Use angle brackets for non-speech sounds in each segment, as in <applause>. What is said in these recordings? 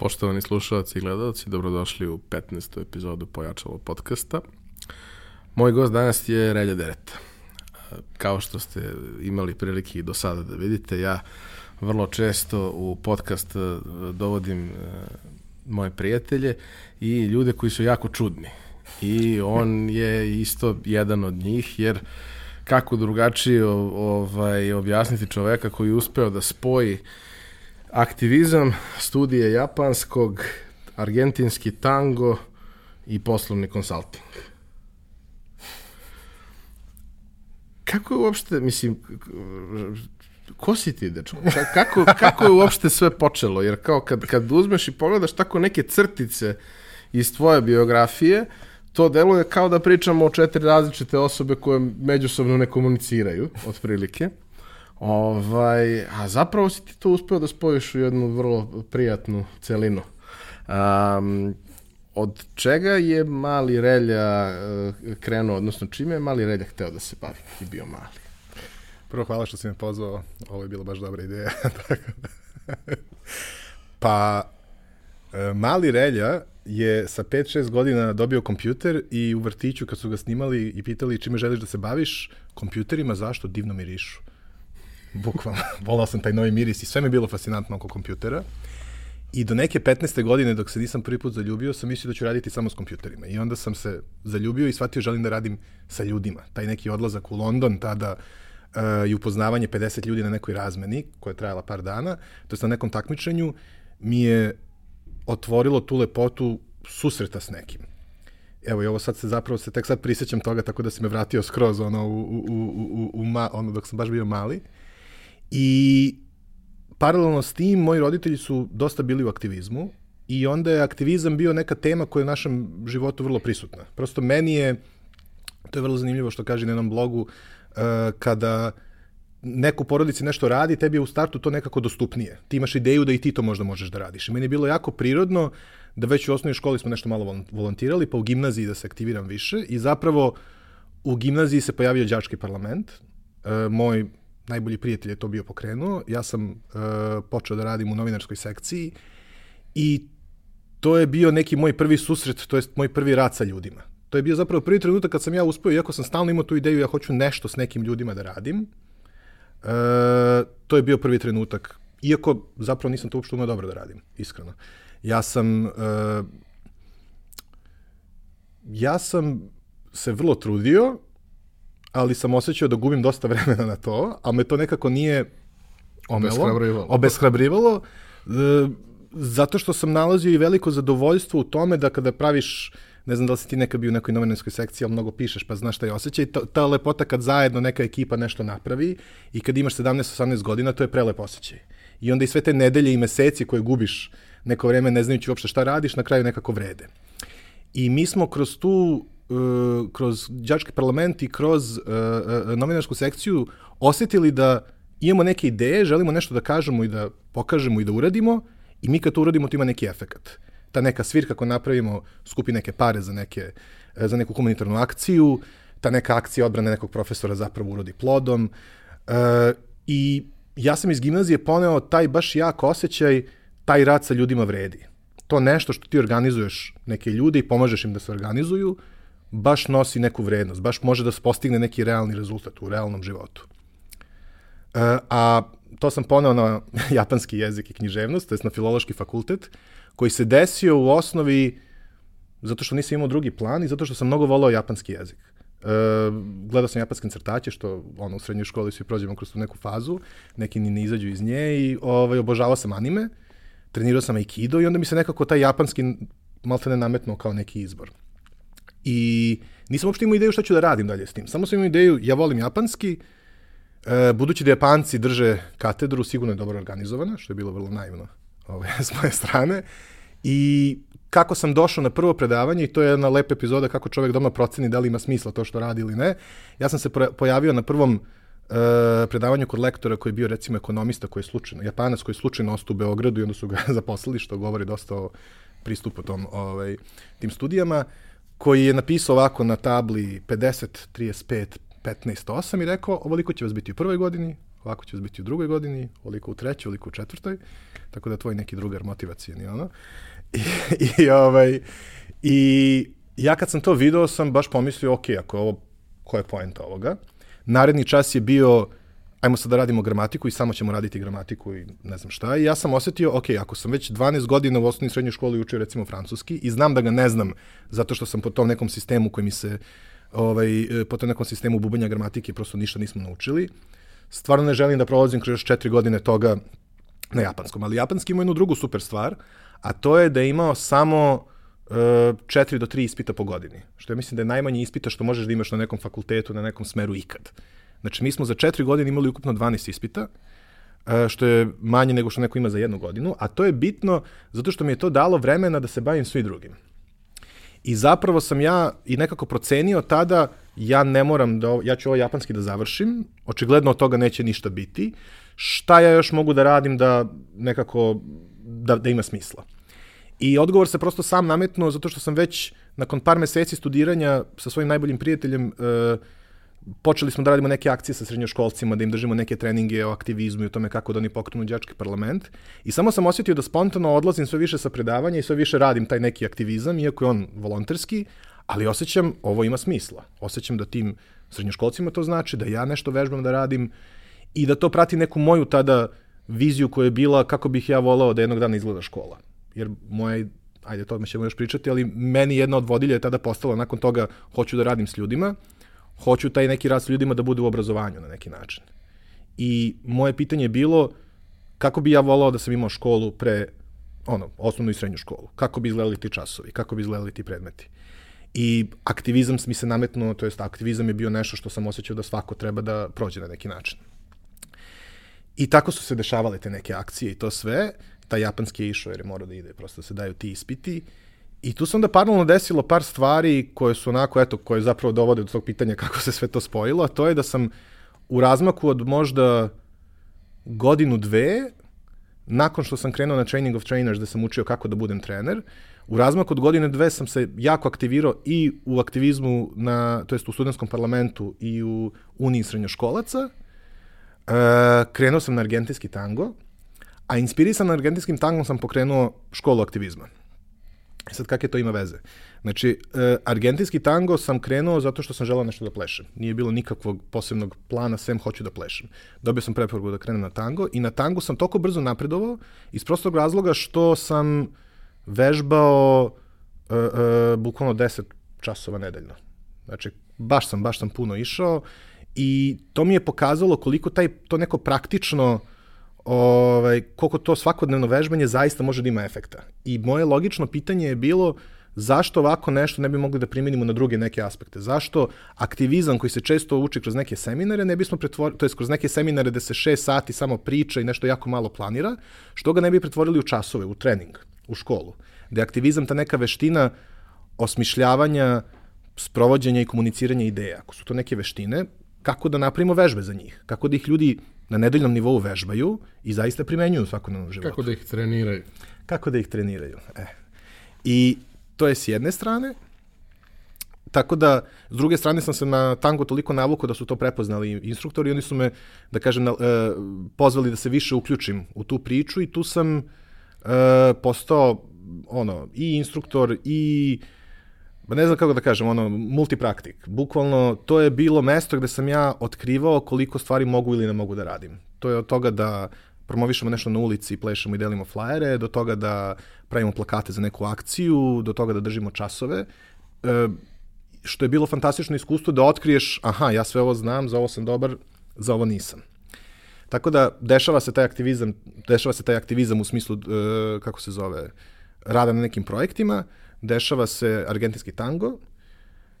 Poštovani slušalci i gledalci, dobrodošli u 15. epizodu Pojačalo podcasta. Moj gost danas je Relja Dereta. Kao što ste imali prilike i do sada da vidite, ja vrlo često u podcast e, dovodim e, moje prijatelje i ljude koji su jako čudni. I on je isto jedan od njih, jer kako drugačije ovaj, objasniti čoveka koji je uspeo da spoji aktivizam, studije japanskog, argentinski tango i poslovni konsulting. Kako je uopšte, mislim, ko si ti, dečko? Kako, kako je uopšte sve počelo? Jer kao kad, kad uzmeš i pogledaš tako neke crtice iz tvoje biografije, to deluje kao da pričamo o četiri različite osobe koje međusobno ne komuniciraju, otprilike. Ovaj, a zapravo si ti to uspeo da spojiš u jednu vrlo prijatnu celinu. Um, od čega je mali Relja uh, krenuo, odnosno čime je mali Relja hteo da se bavi i bio mali? Prvo hvala što si me pozvao, ovo je bila baš dobra ideja. <laughs> pa, e, mali Relja je sa 5-6 godina dobio kompjuter i u vrtiću kad su ga snimali i pitali čime želiš da se baviš, kompjuterima zašto divno mirišu. Bukvalno, <laughs> volao sam taj novi miris i sve mi je bilo fascinantno oko kompjutera. I do neke 15. godine dok se nisam prvi put zaljubio, sam mislio da ću raditi samo s kompjuterima. I onda sam se zaljubio i shvatio želim da radim sa ljudima. Taj neki odlazak u London tada uh, i upoznavanje 50 ljudi na nekoj razmeni, koja je trajala par dana, to je na nekom takmičenju, mi je otvorilo tu lepotu susreta s nekim. Evo i ovo sad se zapravo se tek sad prisjećam toga tako da si me vratio skroz ono u, u, u, u, u ma, ono dok sam baš bio mali. Uh, I paralelno s tim, moji roditelji su dosta bili u aktivizmu i onda je aktivizam bio neka tema koja je u našem životu vrlo prisutna. Prosto meni je, to je vrlo zanimljivo što kaže na jednom blogu, uh, kada neko u porodici nešto radi, tebi je u startu to nekako dostupnije. Ti imaš ideju da i ti to možda možeš da radiš. I meni je bilo jako prirodno da već u osnovnoj školi smo nešto malo volontirali, pa u gimnaziji da se aktiviram više i zapravo u gimnaziji se pojavio đački parlament. E, moj najbolji prijatelj je to bio pokrenuo. Ja sam uh, počeo da radim u novinarskoj sekciji i to je bio neki moj prvi susret, to je moj prvi rad sa ljudima. To je bio zapravo prvi trenutak kad sam ja uspeo, iako sam stalno imao tu ideju, ja hoću nešto s nekim ljudima da radim. E, to je bio prvi trenutak. Iako zapravo nisam to uopšte umeo dobro da radim, iskreno. Ja sam... E, ja sam se vrlo trudio, ali sam osjećao da gubim dosta <laughs> vremena na to, a me to nekako nije obeshrabrivalo. obeshrabrivalo e, zato što sam nalazio i veliko zadovoljstvo u tome da kada praviš ne znam da li si ti nekad bio u nekoj novinarskoj sekciji, ali mnogo pišeš, pa znaš šta je osjećaj. Ta, ta lepota kad zajedno neka ekipa nešto napravi i kad imaš 17-18 godina, to je prelep osjećaj. I onda i sve te nedelje i meseci koje gubiš neko vreme ne znajući uopšte šta radiš, na kraju nekako vrede. I mi smo kroz tu kroz đački parlament i kroz uh, uh, novinarsku sekciju osetili da imamo neke ideje, želimo nešto da kažemo i da pokažemo i da uradimo i mi kad to uradimo to ima neki efekat. Ta neka svirka koju napravimo skupi neke pare za, neke, za neku humanitarnu akciju, ta neka akcija odbrane nekog profesora zapravo urodi plodom. Uh, I ja sam iz gimnazije poneo taj baš jak osjećaj, taj rad sa ljudima vredi. To nešto što ti organizuješ neke ljude i pomažeš im da se organizuju, baš nosi neku vrednost, baš može da se postigne neki realni rezultat u realnom životu. E, a to sam poneo na <laughs> japanski jezik i književnost, to je na filološki fakultet, koji se desio u osnovi zato što nisam imao drugi plan i zato što sam mnogo volao japanski jezik. E, gledao sam japanske crtaće, što ono, u srednjoj školi svi prođemo kroz tu neku fazu, neki ni ne izađu iz nje i ovaj, obožavao sam anime, trenirao sam aikido i onda mi se nekako taj japanski malte ne nametnuo kao neki izbor. I nisam uopšte imao ideju šta ću da radim dalje s tim. Samo sam imao ideju, ja volim japanski, e, budući da Japanci drže katedru, sigurno je dobro organizovana, što je bilo vrlo naivno ove, <laughs> s moje strane. I kako sam došao na prvo predavanje, i to je jedna lepa epizoda kako čovek doma proceni da li ima smisla to što radi ili ne, ja sam se pojavio na prvom uh, predavanju kod lektora koji je bio recimo ekonomista koji je slučajno, japanac koji je slučajno ostao u Beogradu i onda su ga <laughs> zaposlili, što govori dosta o pristupu tom, ovaj, tim studijama. Uh, koji je napisao ovako na tabli 50, 35, 15, 8 i rekao ovoliko će vas biti u prvoj godini, ovako će biti u drugoj godini, oliko u trećoj, oliko u četvrtoj, tako da tvoj neki drugar motivacijani, ono. <laughs> I, i, ovaj, I ja kad sam to video sam baš pomislio, ok, ako je ovo, koja je poenta ovoga? Naredni čas je bio, ajmo sad da radimo gramatiku i samo ćemo raditi gramatiku i ne znam šta. I ja sam osetio, ok, ako sam već 12 godina u osnovnoj i srednjoj školi učio recimo francuski i znam da ga ne znam zato što sam po tom nekom sistemu koji mi se, ovaj, po tom nekom sistemu bubanja gramatike prosto ništa nismo naučili, stvarno ne želim da prolazim kroz četiri godine toga na japanskom. Ali japanski ima jednu drugu super stvar, a to je da je imao samo uh, četiri do tri ispita po godini. Što ja mislim da je najmanje ispita što možeš da imaš na nekom fakultetu, na nekom smeru ikad. Znači, mi smo za četiri godine imali ukupno 12 ispita, uh, što je manje nego što neko ima za jednu godinu, a to je bitno zato što mi je to dalo vremena da se bavim svi drugim. I zapravo sam ja i nekako procenio tada, ja ne moram da, ja ću ovo japanski da završim, očigledno od toga neće ništa biti, šta ja još mogu da radim da nekako, da, da ima smisla. I odgovor se prosto sam nametnuo zato što sam već nakon par meseci studiranja sa svojim najboljim prijateljem uh, počeli smo da radimo neke akcije sa srednjoškolcima, da im držimo neke treninge o aktivizmu i o tome kako da oni pokrenu đački parlament. I samo sam osjetio da spontano odlazim sve više sa predavanja i sve više radim taj neki aktivizam, iako je on volonterski, ali osjećam ovo ima smisla. Osjećam da tim srednjoškolcima to znači, da ja nešto vežbam da radim i da to prati neku moju tada viziju koja je bila kako bih ja volao da jednog dana izgleda škola. Jer moja ajde, to ćemo još pričati, ali meni jedna od vodilja je tada postala nakon toga hoću da radim s ljudima, hoću taj neki rad s ljudima da bude u obrazovanju na neki način. I moje pitanje je bilo kako bi ja volao da sam imao školu pre ono, osnovnu i srednju školu. Kako bi izgledali ti časovi, kako bi izgledali ti predmeti. I aktivizam mi se nametnuo, to jest aktivizam je bio nešto što sam osjećao da svako treba da prođe na neki način. I tako su se dešavale te neke akcije i to sve. Ta japanski je išao jer je morao da ide, prosto da se daju ti ispiti. I tu se onda paralelno desilo par stvari koje su onako, eto, koje zapravo dovode do tog pitanja kako se sve to spojilo, a to je da sam u razmaku od možda godinu, dve, nakon što sam krenuo na Training of Trainers, da sam učio kako da budem trener, u razmaku od godine dve sam se jako aktivirao i u aktivizmu, na, to jest u studentskom parlamentu i u Uniji srednjoškolaca. E, krenuo sam na argentinski tango, a inspirisan argentinskim tangom sam pokrenuo školu aktivizma. E sad, kakve to ima veze? Znači, e, argentinski tango sam krenuo zato što sam želao nešto da plešem. Nije bilo nikakvog posebnog plana, sem hoću da plešem. Dobio sam preporuku da krenem na tango i na tangu sam toliko brzo napredovao iz prostog razloga što sam vežbao e, e, bukvalno 10 časova nedeljno. Znači, baš sam, baš sam puno išao i to mi je pokazalo koliko taj, to neko praktično ovaj, koliko to svakodnevno vežbanje zaista može da ima efekta. I moje logično pitanje je bilo zašto ovako nešto ne bi mogli da primenimo na druge neke aspekte? Zašto aktivizam koji se često uči kroz neke seminare ne bismo pretvorili, to je kroz neke seminare da se šest sati samo priča i nešto jako malo planira, što ga ne bi pretvorili u časove, u trening, u školu? Da je aktivizam ta neka veština osmišljavanja, sprovođenja i komuniciranja ideja. Ako su to neke veštine, kako da napravimo vežbe za njih? Kako da ih ljudi na nedeljnom nivou vežbaju i zaista primenjuju u svakodnevnom životu. Kako da ih treniraju. Kako da ih treniraju. E. I to je s jedne strane, Tako da, s druge strane sam se na tango toliko navukao da su to prepoznali instruktori i oni su me, da kažem, na, e, pozvali da se više uključim u tu priču i tu sam e, postao ono, i instruktor i ba ne znam kako da kažem, ono, multipraktik. Bukvalno, to je bilo mesto gde sam ja otkrivao koliko stvari mogu ili ne mogu da radim. To je od toga da promovišemo nešto na ulici, plešemo i delimo flajere, do toga da pravimo plakate za neku akciju, do toga da držimo časove. E, što je bilo fantastično iskustvo da otkriješ, aha, ja sve ovo znam, za ovo sam dobar, za ovo nisam. Tako da dešava se taj aktivizam, dešava se taj aktivizam u smislu e, kako se zove, rada na nekim projektima, dešava se argentinski tango,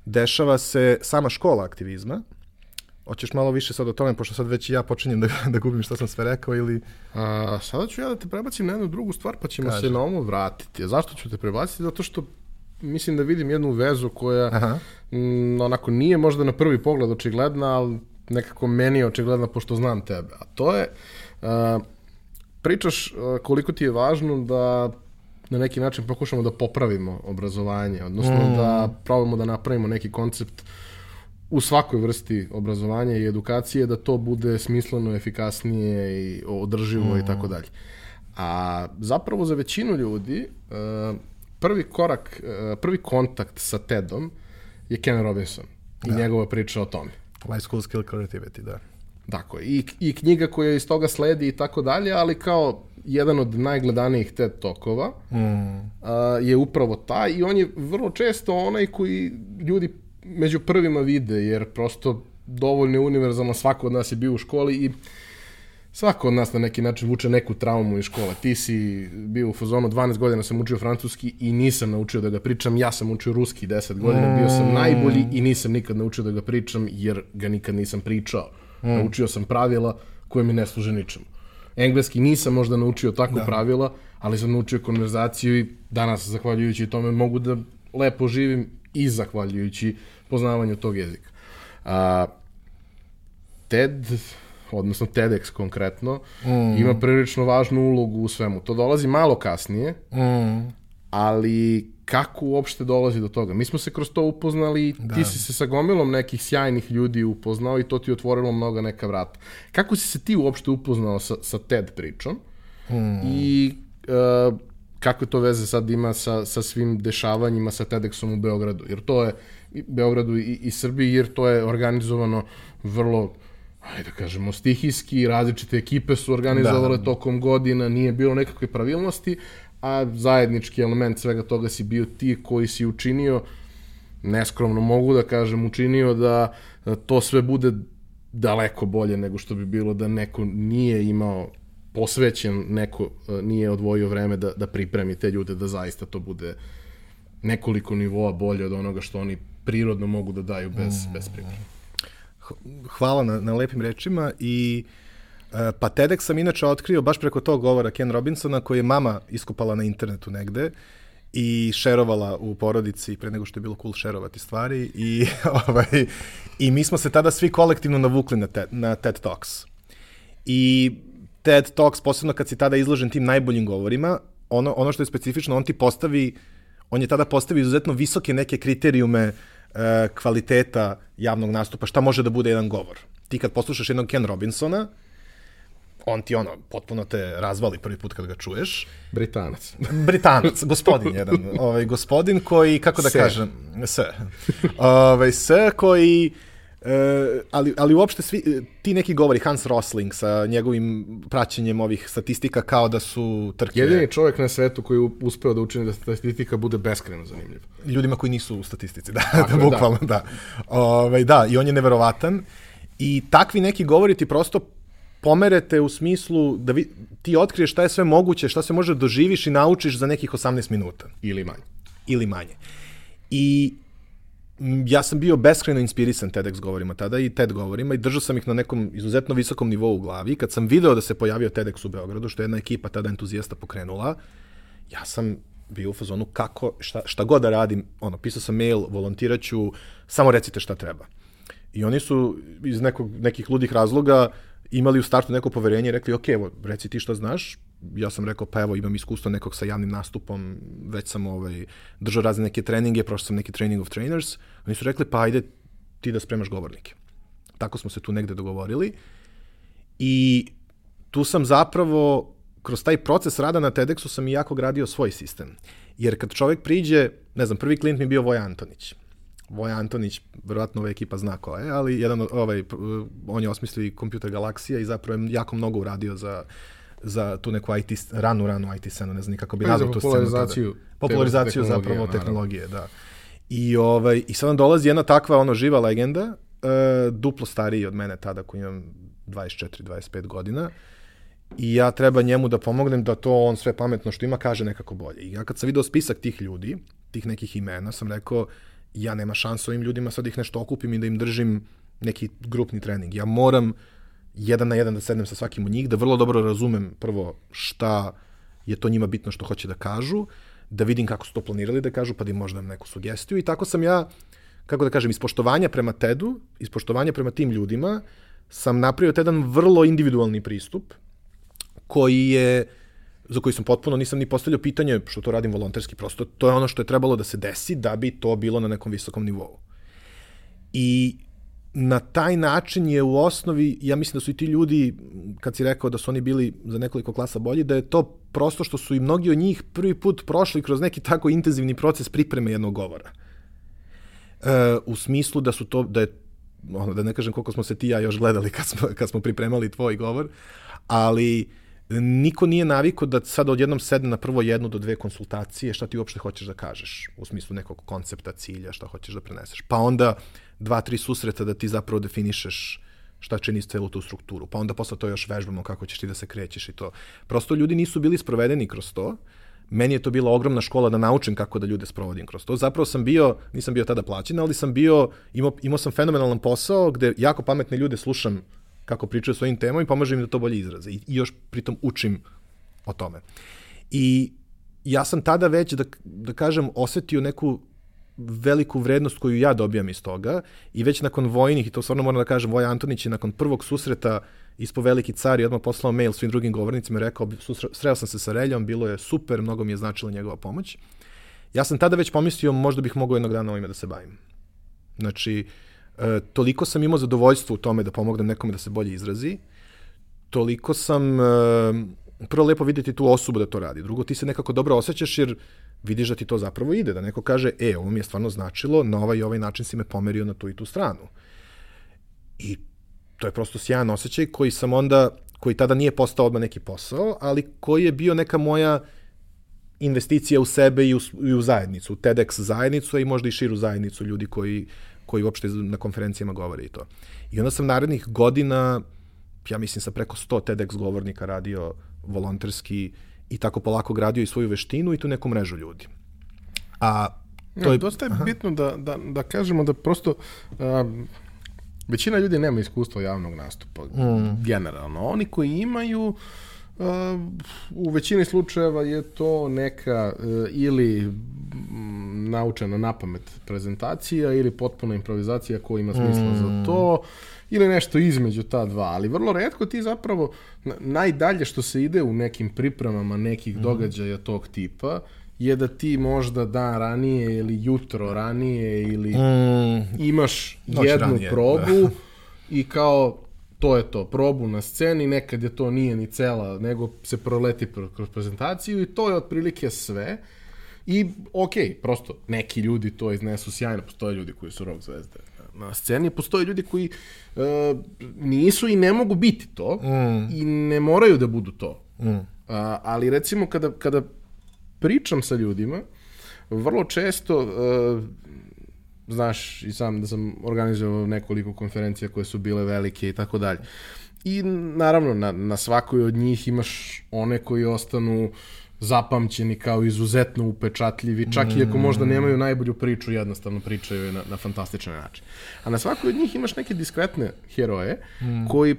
dešava se sama škola aktivizma. Hoćeš malo više sad o tome, pošto sad već ja počinjem da, <laughs> da gubim šta sam sve rekao ili... A, sada ću ja da te prebacim na jednu drugu stvar, pa ćemo Kaže. se na ovo vratiti. A zašto ću te prebaciti? Zato što mislim da vidim jednu vezu koja Aha. m, onako nije možda na prvi pogled očigledna, ali nekako meni je očigledna pošto znam tebe. A to je, a, pričaš koliko ti je važno da na neki način pokušamo da popravimo obrazovanje, odnosno mm. da probamo da napravimo neki koncept u svakoj vrsti obrazovanja i edukacije da to bude smisleno, efikasnije i održivo mm. i tako dalje. A zapravo za većinu ljudi uh, prvi korak, uh, prvi kontakt sa TED-om je Ken Robinson i da. njegova priča o tome. High School Skill Creativity, da. Tako. I, I knjiga koja iz toga sledi i tako dalje, ali kao jedan od najgledanijih TED tokova mm. uh, je upravo taj i on je vrlo često onaj koji ljudi među prvima vide, jer prosto dovoljno je univerzalno, svako od nas je bio u školi i svako od nas na neki način vuče neku traumu iz škole. Ti si bio u fazonu, 12 godina sam učio francuski i nisam naučio da ga pričam, ja sam učio ruski 10 godina, bio sam najbolji i nisam nikad naučio da ga pričam jer ga nikad nisam pričao. Mm. Naučio sam pravila koje mi ne služe ničemu. Engleski nisam možda naučio tako da. pravila, ali sam naučio konverzaciju i danas, zahvaljujući tome, mogu da lepo živim i zahvaljujući poznavanju tog jezika. A, TED, odnosno TEDx konkretno, mm. ima prilično važnu ulogu u svemu. To dolazi malo kasnije, mm. ali kako uopšte dolazi do toga? Mi smo se kroz to upoznali, da. ti si se sa gomilom nekih sjajnih ljudi upoznao i to ti otvorilo mnoga neka vrata. Kako si se ti uopšte upoznao sa, sa TED pričom? Mm. I uh, kakve to veze sad ima sa, sa svim dešavanjima sa TEDxom u Beogradu? Jer to je Beogradu i, i Srbiji, jer to je organizovano vrlo ajde da kažemo, stihijski, različite ekipe su organizovale da. tokom godina, nije bilo nekakve pravilnosti, a zajednički element svega toga si bio ti koji si učinio, neskromno mogu da kažem, učinio da to sve bude daleko bolje nego što bi bilo da neko nije imao posvećen, neko e, nije odvojio vreme da, da pripremi te ljude da zaista to bude nekoliko nivoa bolje od onoga što oni prirodno mogu da daju bez, mm. bez pripreme. Hvala na, na lepim rečima i e, pa TEDx sam inače otkrio baš preko tog govora Ken Robinsona koji je mama iskupala na internetu negde i šerovala u porodici pre nego što je bilo cool šerovati stvari i, <laughs> ovaj, i mi smo se tada svi kolektivno navukli na TED, na TED Talks. I TED Talks, posebno kad si tada izložen tim najboljim govorima, ono, ono što je specifično, on ti postavi, on je tada postavio izuzetno visoke neke kriterijume e, kvaliteta javnog nastupa, šta može da bude jedan govor. Ti kad poslušaš jednog Ken Robinsona, on ti ono, potpuno te razvali prvi put kad ga čuješ. Britanac. <laughs> Britanac, gospodin jedan. <laughs> Ovaj, gospodin koji, kako da se. kažem, se. Ovaj, se koji E, ali, ali uopšte svi, ti neki govori, Hans Rosling sa njegovim praćenjem ovih statistika kao da su trke. Jedini čovjek na svetu koji uspeo da učini da statistika bude beskreno zanimljiv. Ljudima koji nisu u statistici, <laughs> da, da, bukvalno, da. da. Ove, ovaj, da, i on je neverovatan. I takvi neki govori ti prosto pomerete u smislu da vi, ti otkriješ šta je sve moguće, šta se može doživiš i naučiš za nekih 18 minuta. Ili manje. Ili manje. I ja sam bio beskrajno inspirisan TEDx govorima tada i TED govorima i držao sam ih na nekom izuzetno visokom nivou u glavi. Kad sam video da se pojavio TEDx u Beogradu, što je jedna ekipa tada entuzijasta pokrenula, ja sam bio u fazonu kako, šta, šta god da radim, ono, pisao sam mail, volontiraću, samo recite šta treba. I oni su iz nekog, nekih ludih razloga imali u startu neko poverenje i rekli, ok, evo, reci ti šta znaš, ja sam rekao, pa evo, imam iskustvo nekog sa javnim nastupom, već sam ovaj, držao razne neke treninge, prošao sam neki training of trainers. Oni su rekli, pa ajde ti da spremaš govornike. Tako smo se tu negde dogovorili. I tu sam zapravo, kroz taj proces rada na TEDxu sam i jako gradio svoj sistem. Jer kad čovek priđe, ne znam, prvi klijent mi bio Voja Antonić. Voja Antonić, verovatno ova ekipa zna ko je, ali jedan, ovaj, on je osmislio i kompjuter Galaksija i zapravo je jako mnogo uradio za za tu neku IT, ranu, ranu IT scenu, ne znam kako bi nazvao tu scenu. Popularizaciju. Popularizaciju zapravo tehnologije, da. I, ovaj, I sad nam dolazi jedna takva ono živa legenda, uh, duplo stariji od mene tada koji imam 24-25 godina i ja treba njemu da pomognem da to on sve pametno što ima kaže nekako bolje. I ja kad sam video spisak tih ljudi, tih nekih imena, sam rekao ja nema šansa ovim ljudima sad ih nešto okupim i da im držim neki grupni trening. Ja moram jedan na jedan da sednem sa svakim od njih, da vrlo dobro razumem prvo šta je to njima bitno što hoće da kažu, da vidim kako su to planirali da kažu, pa da im možda neku sugestiju i tako sam ja, kako da kažem, ispoštovanja prema TED-u, prema tim ljudima, sam napravio jedan vrlo individualni pristup koji je za koji sam potpuno nisam ni postavljao pitanje što to radim volonterski, prosto to je ono što je trebalo da se desi da bi to bilo na nekom visokom nivou. I na taj način je u osnovi, ja mislim da su i ti ljudi, kad si rekao da su oni bili za nekoliko klasa bolji, da je to prosto što su i mnogi od njih prvi put prošli kroz neki tako intenzivni proces pripreme jednog govora. E, u smislu da su to, da je, ono, da ne kažem koliko smo se ti ja još gledali kad smo, kad smo pripremali tvoj govor, ali niko nije naviko da sad odjednom sedne na prvo jednu do dve konsultacije šta ti uopšte hoćeš da kažeš u smislu nekog koncepta, cilja, šta hoćeš da preneseš. Pa onda dva, tri susreta da ti zapravo definišeš šta čini celu tu strukturu. Pa onda posle to još vežbamo kako ćeš ti da se krećeš i to. Prosto ljudi nisu bili sprovedeni kroz to. Meni je to bila ogromna škola da naučim kako da ljude sprovodim kroz to. Zapravo sam bio, nisam bio tada plaćen, ali sam bio, imao, imao sam fenomenalan posao gde jako pametne ljude slušam kako pričaju o svojim temama i pomažem im da to bolje izraze. I, i još pritom učim o tome. I ja sam tada već, da, da kažem, osetio neku veliku vrednost koju ja dobijam iz toga i već nakon vojnih, i to stvarno moram da kažem, Voja Antonić je nakon prvog susreta ispo veliki car i odmah poslao mail svim drugim govornicima i rekao, sreo sam se sa Reljom, bilo je super, mnogo mi je značila njegova pomoć. Ja sam tada već pomislio, možda bih mogao jednog dana ovime da se bavim. Znači, e, toliko sam imao zadovoljstvo u tome da pomognem nekome da se bolje izrazi, toliko sam, e, prvo lepo videti tu osobu da to radi, drugo ti se nekako dobro osjećaš jer vidiš da ti to zapravo ide, da neko kaže, e, ovo mi je stvarno značilo, na ovaj i ovaj način si me pomerio na tu i tu stranu. I to je prosto sjajan osjećaj koji sam onda, koji tada nije postao odmah neki posao, ali koji je bio neka moja investicija u sebe i u, i u zajednicu, u TEDx zajednicu, i možda i širu zajednicu ljudi koji, koji uopšte na konferencijama govore i to. I onda sam narednih godina, ja mislim sa preko 100 TEDx govornika radio volonterski i tako polako gradio i svoju veštinu i tu neku mrežu ljudi. A to je... Dosta je Aha. bitno da, da, da kažemo da prosto um, većina ljudi nema iskustva javnog nastupa, mm. generalno. Oni koji imaju, uh, u većini slučajeva je to neka uh, ili naučena na pamet prezentacija ili potpuna improvizacija koja ima smisla mm. za to ili nešto između ta dva, ali vrlo redko ti zapravo najdalje što se ide u nekim pripremama nekih mm. događaja tog tipa je da ti možda dan ranije ili jutro ranije ili mm. imaš Noć jednu ranije, probu da. <laughs> i kao to je to, probu na sceni, nekad je to nije ni cela, nego se proleti kroz prezentaciju i to je otprilike sve. I, ok, prosto, neki ljudi to iznesu sjajno, postoje ljudi koji su rock zvezde na sceni, postoje ljudi koji uh, nisu i ne mogu biti to mm. i ne moraju da budu to. Mm. Uh, ali recimo kada, kada pričam sa ljudima, vrlo često, uh, znaš i sam da sam organizovao nekoliko konferencija koje su bile velike i tako dalje. I naravno na, na svakoj od njih imaš one koji ostanu zapamćeni kao izuzetno upečatljivi, čak mm. i ako možda nemaju najbolju priču, jednostavno pričaju je na, na fantastičan način. A na svakoj od njih imaš neke diskretne heroje mm. koji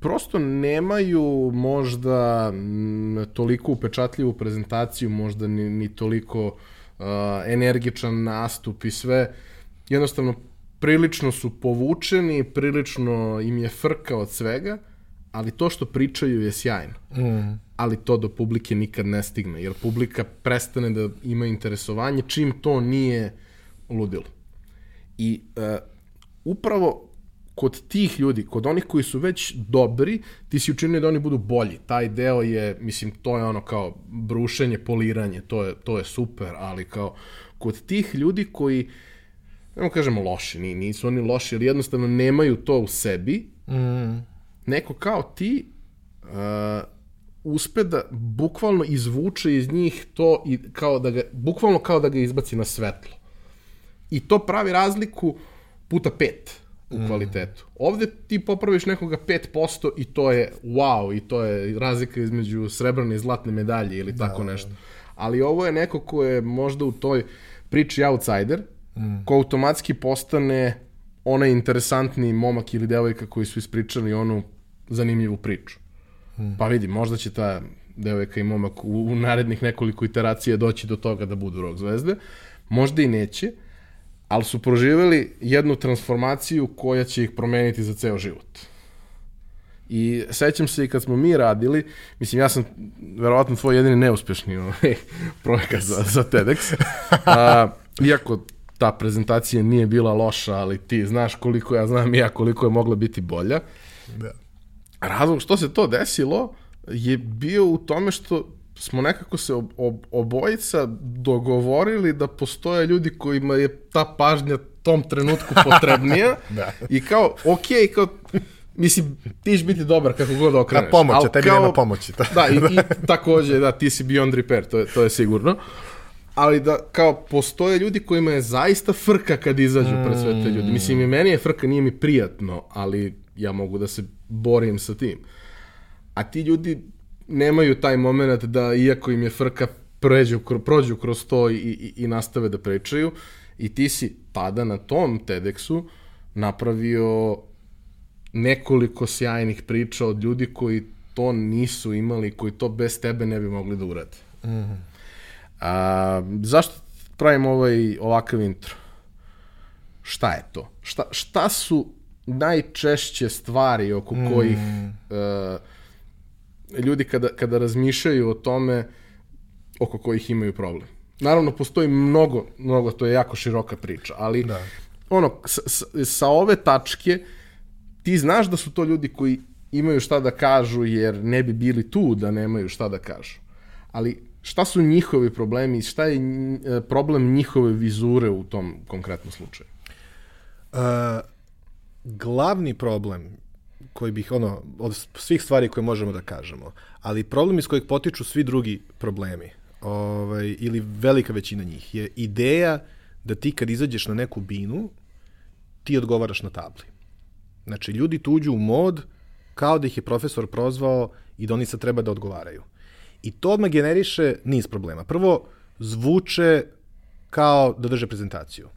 prosto nemaju možda m, toliko upečatljivu prezentaciju, možda ni, ni toliko uh, energičan nastup i sve. Jednostavno, prilično su povučeni, prilično im je frka od svega, ali to što pričaju je sjajno. Mm ali to do publike nikad ne stigne, jer publika prestane da ima interesovanje čim to nije ludilo. I uh, upravo kod tih ljudi, kod onih koji su već dobri, ti si učinio da oni budu bolji. Taj deo je, mislim, to je ono kao brušenje, poliranje, to je, to je super, ali kao kod tih ljudi koji, nemo kažemo loši, nisu oni loši, ali jednostavno nemaju to u sebi, mm. neko kao ti, uh, uspe da bukvalno izvuče iz njih to i kao da ga, bukvalno kao da ga izbaci na svetlo. I to pravi razliku puta pet u mm. kvalitetu. Ovde ti popraviš nekoga 5% i to je wow, i to je razlika između srebrne i zlatne medalje ili da, tako da, nešto. Ali ovo je neko ko je možda u toj priči outsider, mm. ko automatski postane onaj interesantni momak ili devojka koji su ispričali onu zanimljivu priču. Pa vidi, možda će ta devojka i momak u, u narednih nekoliko iteracija doći do toga da budu rock zvezde. Možda i neće, ali su proživeli jednu transformaciju koja će ih promeniti za ceo život. I sećam se i kad smo mi radili, mislim, ja sam verovatno tvoj jedini neuspešni ovaj, <laughs> projekat za, za TEDx, a, iako ta prezentacija nije bila loša, ali ti znaš koliko ja znam i ja koliko je mogla biti bolja. Da. Razlog što se to desilo je bio u tome što smo nekako se ob, ob, obojica dogovorili da postoje ljudi kojima je ta pažnja tom trenutku <laughs> potrebnija Da. i kao, ok, kao, mislim, ti ćeš biti dobar kako god okreneš. A pomoć, tebi kao- nema pomoći. Da, i, i <laughs> takođe, da, ti si beyond repair, to je, to je sigurno. Ali da, kao, postoje ljudi kojima je zaista frka kad izađu pred sve te ljudi. Mislim, i meni je frka, nije mi prijatno, ali ja mogu da se borim sa tim. A ti ljudi nemaju taj moment da, iako im je frka, pređu, prođu kroz to i, i, i nastave da pričaju. I ti si tada na tom TEDxu napravio nekoliko sjajnih priča od ljudi koji to nisu imali, koji to bez tebe ne bi mogli da urade. Mm A, zašto pravim ovaj, ovakav intro? Šta je to? Šta, šta su najčešće stvari oko kojih uh, ljudi kada, kada razmišljaju o tome oko kojih imaju problem? Naravno, postoji mnogo, mnogo, to je jako široka priča, ali Da. ono, sa, sa ove tačke ti znaš da su to ljudi koji imaju šta da kažu jer ne bi bili tu da nemaju šta da kažu. Ali šta su njihovi problemi i šta je e, problem njihove vizure u tom konkretnom slučaju? Uh, glavni problem koji bih, ono, od svih stvari koje možemo da kažemo, ali problem iz kojeg potiču svi drugi problemi, ovaj, ili velika većina njih, je ideja da ti kad izađeš na neku binu, ti odgovaraš na tabli. Znači, ljudi tu uđu u mod kao da ih je profesor prozvao i da oni sad treba da odgovaraju. I to odmah generiše niz problema. Prvo, zvuče kao da drže prezentaciju.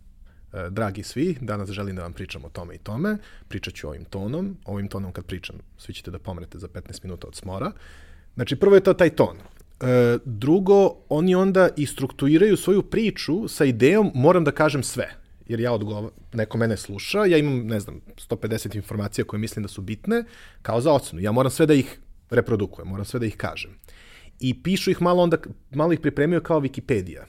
E, dragi svi, danas želim da vam pričam o tome i tome. Pričat ću ovim tonom. Ovim tonom kad pričam, svi ćete da pomrete za 15 minuta od smora. Znači, prvo je to taj ton. E, drugo, oni onda i strukturiraju svoju priču sa idejom moram da kažem sve. Jer ja odgovar, neko mene sluša, ja imam, ne znam, 150 informacija koje mislim da su bitne, kao za ocenu. Ja moram sve da ih reprodukujem, moram sve da ih kažem. I pišu ih malo onda, malo ih pripremio kao Wikipedia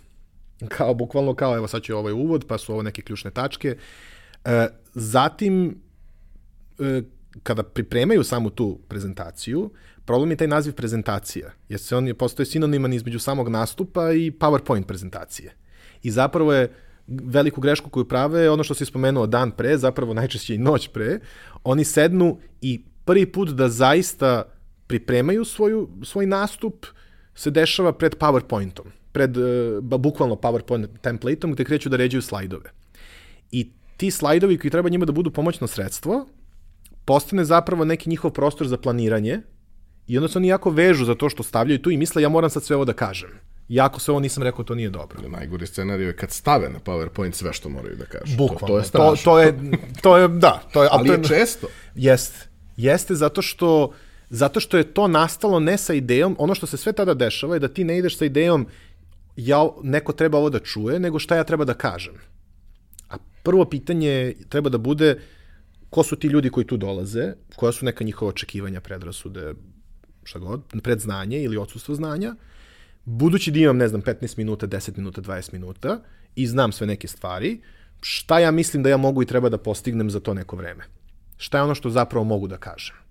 kao bukvalno kao evo sad ću ovaj uvod, pa su ovo neke ključne tačke. E, zatim, e, kada pripremaju samu tu prezentaciju, problem je taj naziv prezentacija, jer se on je, postoje sinoniman između samog nastupa i PowerPoint prezentacije. I zapravo je veliku grešku koju prave, ono što si spomenuo dan pre, zapravo najčešće i noć pre, oni sednu i prvi put da zaista pripremaju svoju, svoj nastup se dešava pred PowerPointom, pred uh, bukvalno PowerPoint templateom gde kreću da ređaju slajdove. I ti slajdovi koji treba njima da budu pomoćno sredstvo, postane zapravo neki njihov prostor za planiranje i onda se oni jako vežu za to što stavljaju tu i misle ja moram sad sve ovo da kažem. Iako sve ovo nisam rekao, to nije dobro. Najgori scenarij je kad stave na PowerPoint sve što moraju da kažu. Bukvalno. To, to je to, strašno. to, <laughs> je, to je, da. To je, Ali to je često. Jeste. Jeste zato što, zato što je to nastalo ne sa idejom, ono što se sve tada dešava je da ti ne ideš sa idejom ja, neko treba ovo da čuje, nego šta ja treba da kažem. A prvo pitanje treba da bude ko su ti ljudi koji tu dolaze, koja su neka njihova očekivanja, predrasude, šta god, predznanje ili odsustvo znanja, budući da imam, ne znam, 15 minuta, 10 minuta, 20 minuta i znam sve neke stvari, šta ja mislim da ja mogu i treba da postignem za to neko vreme? Šta je ono što zapravo mogu da kažem?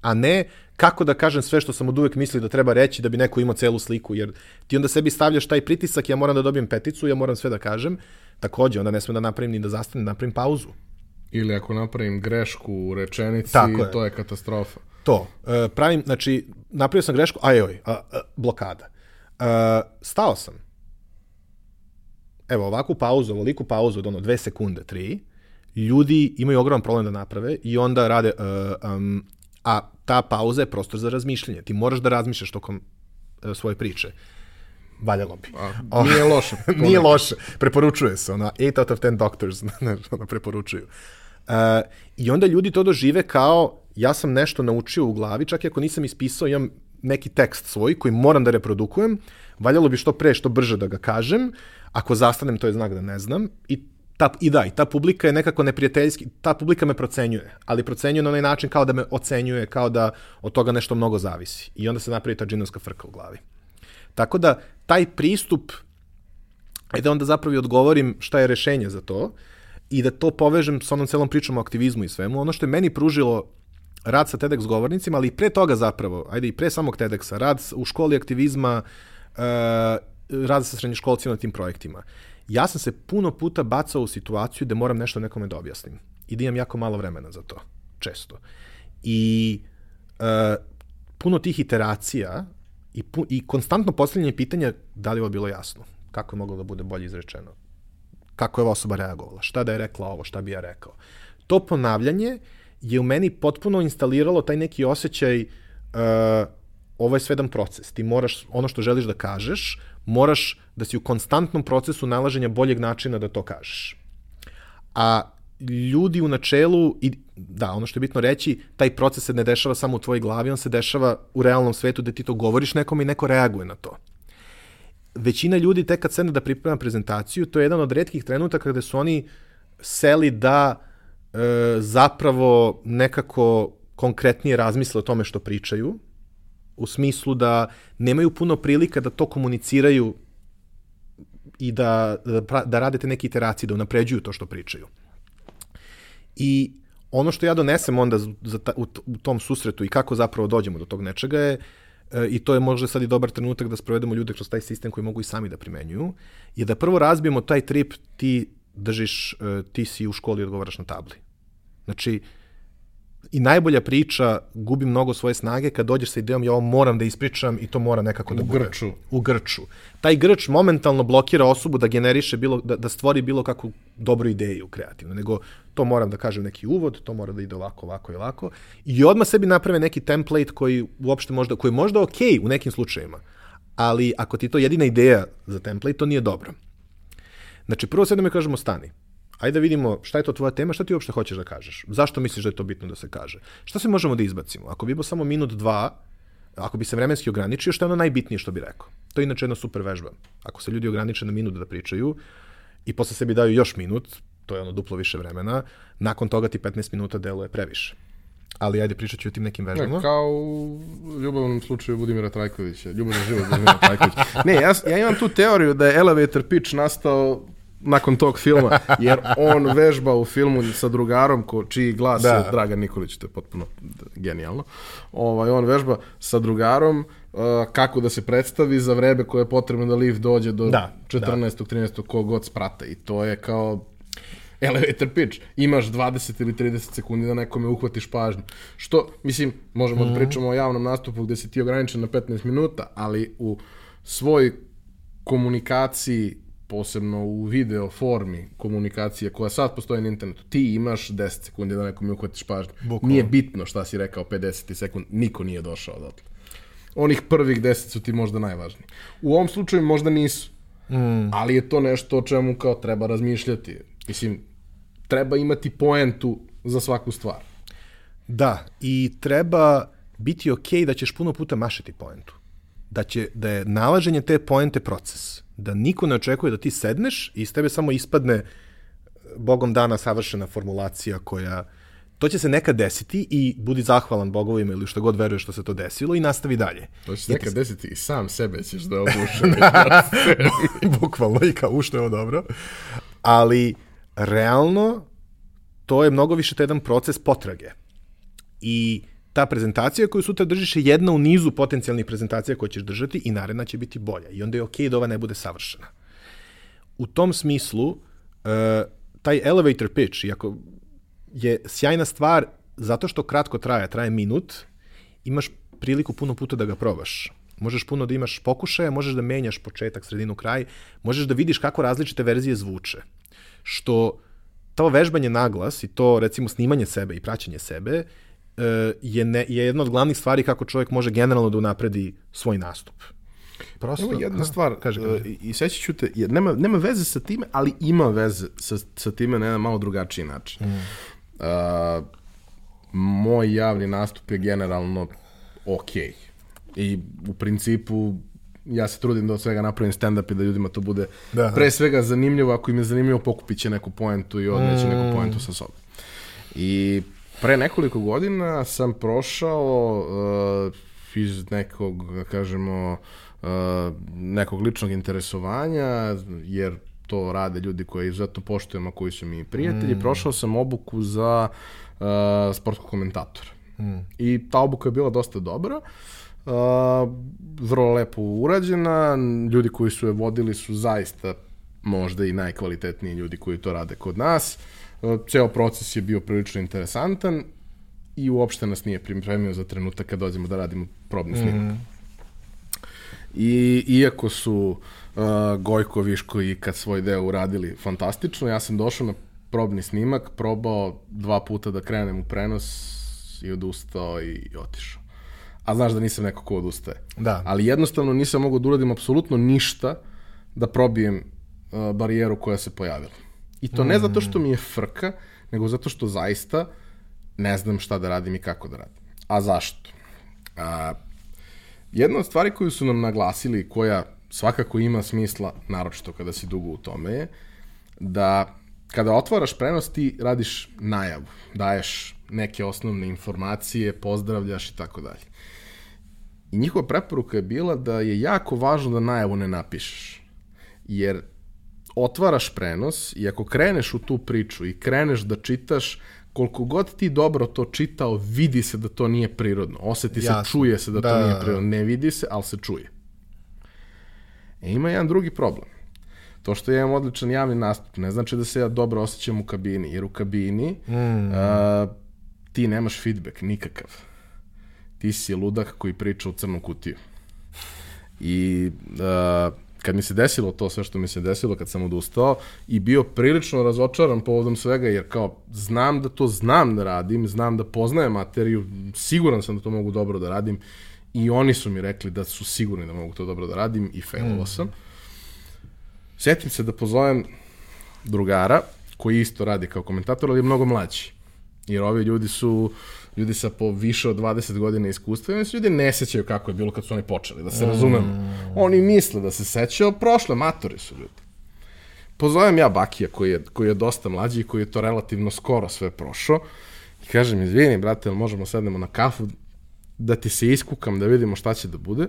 A ne kako da kažem sve što sam od uvek mislio da treba reći da bi neko imao celu sliku, jer ti onda sebi stavljaš taj pritisak, ja moram da dobijem peticu, ja moram sve da kažem, takođe, onda ne smem da napravim ni da zastanem, da napravim pauzu. Ili ako napravim grešku u rečenici, Tako je. to je katastrofa. To, e, pravim, znači, napravio sam grešku, aj oj, a, a, blokada. E, stao sam. Evo, ovakvu pauzu, ovoliku pauzu od ono dve sekunde, tri, ljudi imaju ogroman problem da naprave i onda rade, uh, um, a ta pauza je prostor za razmišljanje. Ti moraš da razmišljaš tokom uh, svoje priče. Valjalo bi. A, nije loše. <laughs> Nije loše. Preporučuje se. Ona 8 out of 10 doctors <laughs> ono, preporučuju. Uh, I onda ljudi to dožive kao ja sam nešto naučio u glavi, čak i ako nisam ispisao, imam neki tekst svoj koji moram da reprodukujem, valjalo bi što pre, što brže da ga kažem, ako zastanem to je znak da ne znam i ta, i da, i ta publika je nekako neprijateljski, ta publika me procenjuje, ali procenjuje na onaj način kao da me ocenjuje, kao da od toga nešto mnogo zavisi. I onda se napravi ta džinovska frka u glavi. Tako da, taj pristup Ajde onda zapravo i odgovorim šta je rešenje za to i da to povežem s onom celom pričom o aktivizmu i svemu. Ono što je meni pružilo rad sa TEDx govornicima, ali i pre toga zapravo, ajde i pre samog TEDxa, rad u školi aktivizma, uh, rad sa srednjoškolcima na tim projektima. Ja sam se puno puta bacao u situaciju da moram nešto nekome da objasnim i da imam jako malo vremena za to, često. I uh, puno tih iteracija i, pu, i konstantno postavljanje pitanja da li ovo bilo jasno, kako je moglo da bude bolje izrečeno, kako je ova osoba reagovala, šta da je rekla ovo, šta bi ja rekao. To ponavljanje je u meni potpuno instaliralo taj neki osjećaj uh, ovo je svedan proces. Ti moraš, ono što želiš da kažeš, moraš da si u konstantnom procesu nalaženja boljeg načina da to kažeš. A ljudi u načelu, i da, ono što je bitno reći, taj proces se ne dešava samo u tvojoj glavi, on se dešava u realnom svetu da ti to govoriš nekom i neko reaguje na to. Većina ljudi tek kad sedne da priprema prezentaciju, to je jedan od redkih trenutaka gde su oni seli da e, zapravo nekako konkretnije razmisle o tome što pričaju, u smislu da nemaju puno prilika da to komuniciraju i da, da, da radite neke iteracije, da unapređuju to što pričaju. I ono što ja donesem onda za ta, u, u tom susretu i kako zapravo dođemo do tog nečega je, e, i to je možda sad i dobar trenutak da sprovedemo ljude kroz taj sistem koji mogu i sami da primenjuju, je da prvo razbijemo taj trip ti držiš, e, ti si u školi i odgovaraš na tabli. Znači, i najbolja priča gubi mnogo svoje snage kad dođeš sa idejom ja ovo moram da ispričam i to mora nekako da u bude. grču. U grču. Taj grč momentalno blokira osobu da generiše bilo, da, da stvori bilo kakvu dobru ideju kreativno, nego to moram da kažem neki uvod, to mora da ide ovako, ovako i ovako. I odmah sebi naprave neki template koji uopšte možda, koji je možda ok u nekim slučajevima, ali ako ti to jedina ideja za template, to nije dobro. Znači, prvo sedemo i kažemo stani ajde da vidimo šta je to tvoja tema, šta ti uopšte hoćeš da kažeš. Zašto misliš da je to bitno da se kaže? Šta se možemo da izbacimo? Ako bi bilo samo minut, dva, ako bi se vremenski ograničio, što je ono najbitnije što bi rekao? To je inače jedna super vežba. Ako se ljudi ograniče na minut da pričaju i posle sebi daju još minut, to je ono duplo više vremena, nakon toga ti 15 minuta deluje previše. Ali ajde pričat ću o tim nekim vežbama. Ne, kao u ljubavnom slučaju Budimira Trajkovića, ljubavni život Budimira Trajkovića. <laughs> Ne, ja, ja imam tu teoriju da je elevator pitch nastao nakon tog filma, jer on vežba u filmu sa drugarom, ko, čiji glas da. je Dragan Nikolić, to je potpuno genijalno. Ovaj, on vežba sa drugarom uh, kako da se predstavi za vreme koje je potrebno da lift dođe do da, 14. Da. 13. kogod sprata. I to je kao elevator pitch. Imaš 20 ili 30 sekundi da nekome uhvatiš pažnju. Što, mislim, možemo mm -hmm. da mhm. pričamo o javnom nastupu gde si ti ograničen na 15 minuta, ali u svoj komunikaciji posebno u video formi komunikacije koja sad postoji na internetu, ti imaš 10 sekundi da nekom uhvatiš pažnju. Bukvalno. Nije bitno šta si rekao 50 sekund, niko nije došao odatle. Onih prvih 10 su ti možda najvažniji. U ovom slučaju možda nisu, mm. ali je to nešto o čemu kao treba razmišljati. Mislim, treba imati poentu za svaku stvar. Da, i treba biti okej okay da ćeš puno puta mašiti poentu. Da, će, da je nalaženje te poente proces da niko ne očekuje da ti sedneš i iz tebe samo ispadne bogom dana savršena formulacija koja to će se nekad desiti i budi zahvalan bogovima ili što god veruješ što se to desilo i nastavi dalje. To će se nekad desiti i sam sebe ćeš da <laughs> obušeš. <laughs> Bukvalno i kao ušto je ovo dobro. Ali realno to je mnogo više jedan proces potrage. I ta prezentacija koju sutra držiš je jedna u nizu potencijalnih prezentacija koje ćeš držati i naredna će biti bolja. I onda je okej okay da ova ne bude savršena. U tom smislu, uh, taj elevator pitch, iako je sjajna stvar zato što kratko traje, traje minut, imaš priliku puno puta da ga probaš. Možeš puno da imaš pokušaja, možeš da menjaš početak, sredinu, kraj, možeš da vidiš kako različite verzije zvuče. Što to vežbanje naglas i to recimo snimanje sebe i praćenje sebe E, je, ne, je jedna od glavnih stvari kako čovjek može generalno da unapredi svoj nastup. Prosto, Evo jedna stvar, kaže, kaže. Uh, i sećat ću te, jer nema, nema veze sa time, ali ima veze sa, sa time na jedan malo drugačiji način. Mm. Uh, moj javni nastup je generalno ok. I u principu ja se trudim da od svega napravim stand-up i da ljudima to bude da, da. pre svega zanimljivo. Ako im je zanimljivo, pokupit će neku poentu i odneće mm. neku poentu sa sobom. I Pre nekoliko godina sam prošao uh, iz nekog, da kažemo, uh, nekog ličnog interesovanja, jer to rade ljudi koje izuzetno poštujemo, koji su mi prijatelji. Mm. Prošao sam obuku za uh, sportskog komentatora. Mm. I ta obuka je bila dosta dobra. Uh, vrlo lepo urađena. Ljudi koji su je vodili su zaista možda i najkvalitetniji ljudi koji to rade kod nas. Uh, ceo proces je bio prilično interesantan i uopšte nas nije pripremio za trenutak kad dođemo da radimo probni snimak. Mm. I iako su uh, Gojko, Viško i kad svoj deo uradili fantastično, ja sam došao na probni snimak, probao dva puta da krenem u prenos i odustao i, i otišao. A znaš da nisam neko ko odustaje. Da. Ali jednostavno nisam mogao da uradim apsolutno ništa da probijem uh, barijeru koja se pojavila. I to ne zato što mi je frka, nego zato što zaista ne znam šta da radim i kako da radim. A zašto? A, jedna od stvari koju su nam naglasili, koja svakako ima smisla, naročito kada si dugo u tome, je da kada otvaraš prenos ti radiš najavu, daješ neke osnovne informacije, pozdravljaš i tako dalje. I njihova preporuka je bila da je jako važno da najavu ne napišeš. Jer otvaraš prenos i ako kreneš u tu priču i kreneš da čitaš, koliko god ti dobro to čitao, vidi se da to nije prirodno. Oseti Jasno. se, čuje se da, da to nije prirodno. Ne vidi se, ali se čuje. E, ima jedan drugi problem. To što ja imam odličan javni nastup ne znači da se ja dobro osjećam u kabini, jer u kabini mm. a, ti nemaš feedback nikakav. Ti si ludak koji priča u crnu kutiju. I a, kad mi se desilo to sve što mi se desilo kad sam odustao i bio prilično razočaran povodom svega jer kao znam da to znam da radim, znam da poznajem materiju, siguran sam da to mogu dobro da radim i oni su mi rekli da su sigurni da mogu to dobro da radim i failovao mm. sam. Setim se da pozovem drugara koji isto radi kao komentator, ali je mnogo mlađi. Jer ovi ljudi su ljudi sa po više od 20 godina iskustva i oni se ljudi ne sećaju kako je bilo kad su oni počeli, da se mm. razumemo. Oni misle da se sećaju, prošle matori su ljudi. Pozovem ja Bakija koji je, koji je dosta mlađi i koji je to relativno skoro sve prošao i kažem, izvini, brate, možemo sednemo na kafu da ti se iskukam, da vidimo šta će da bude.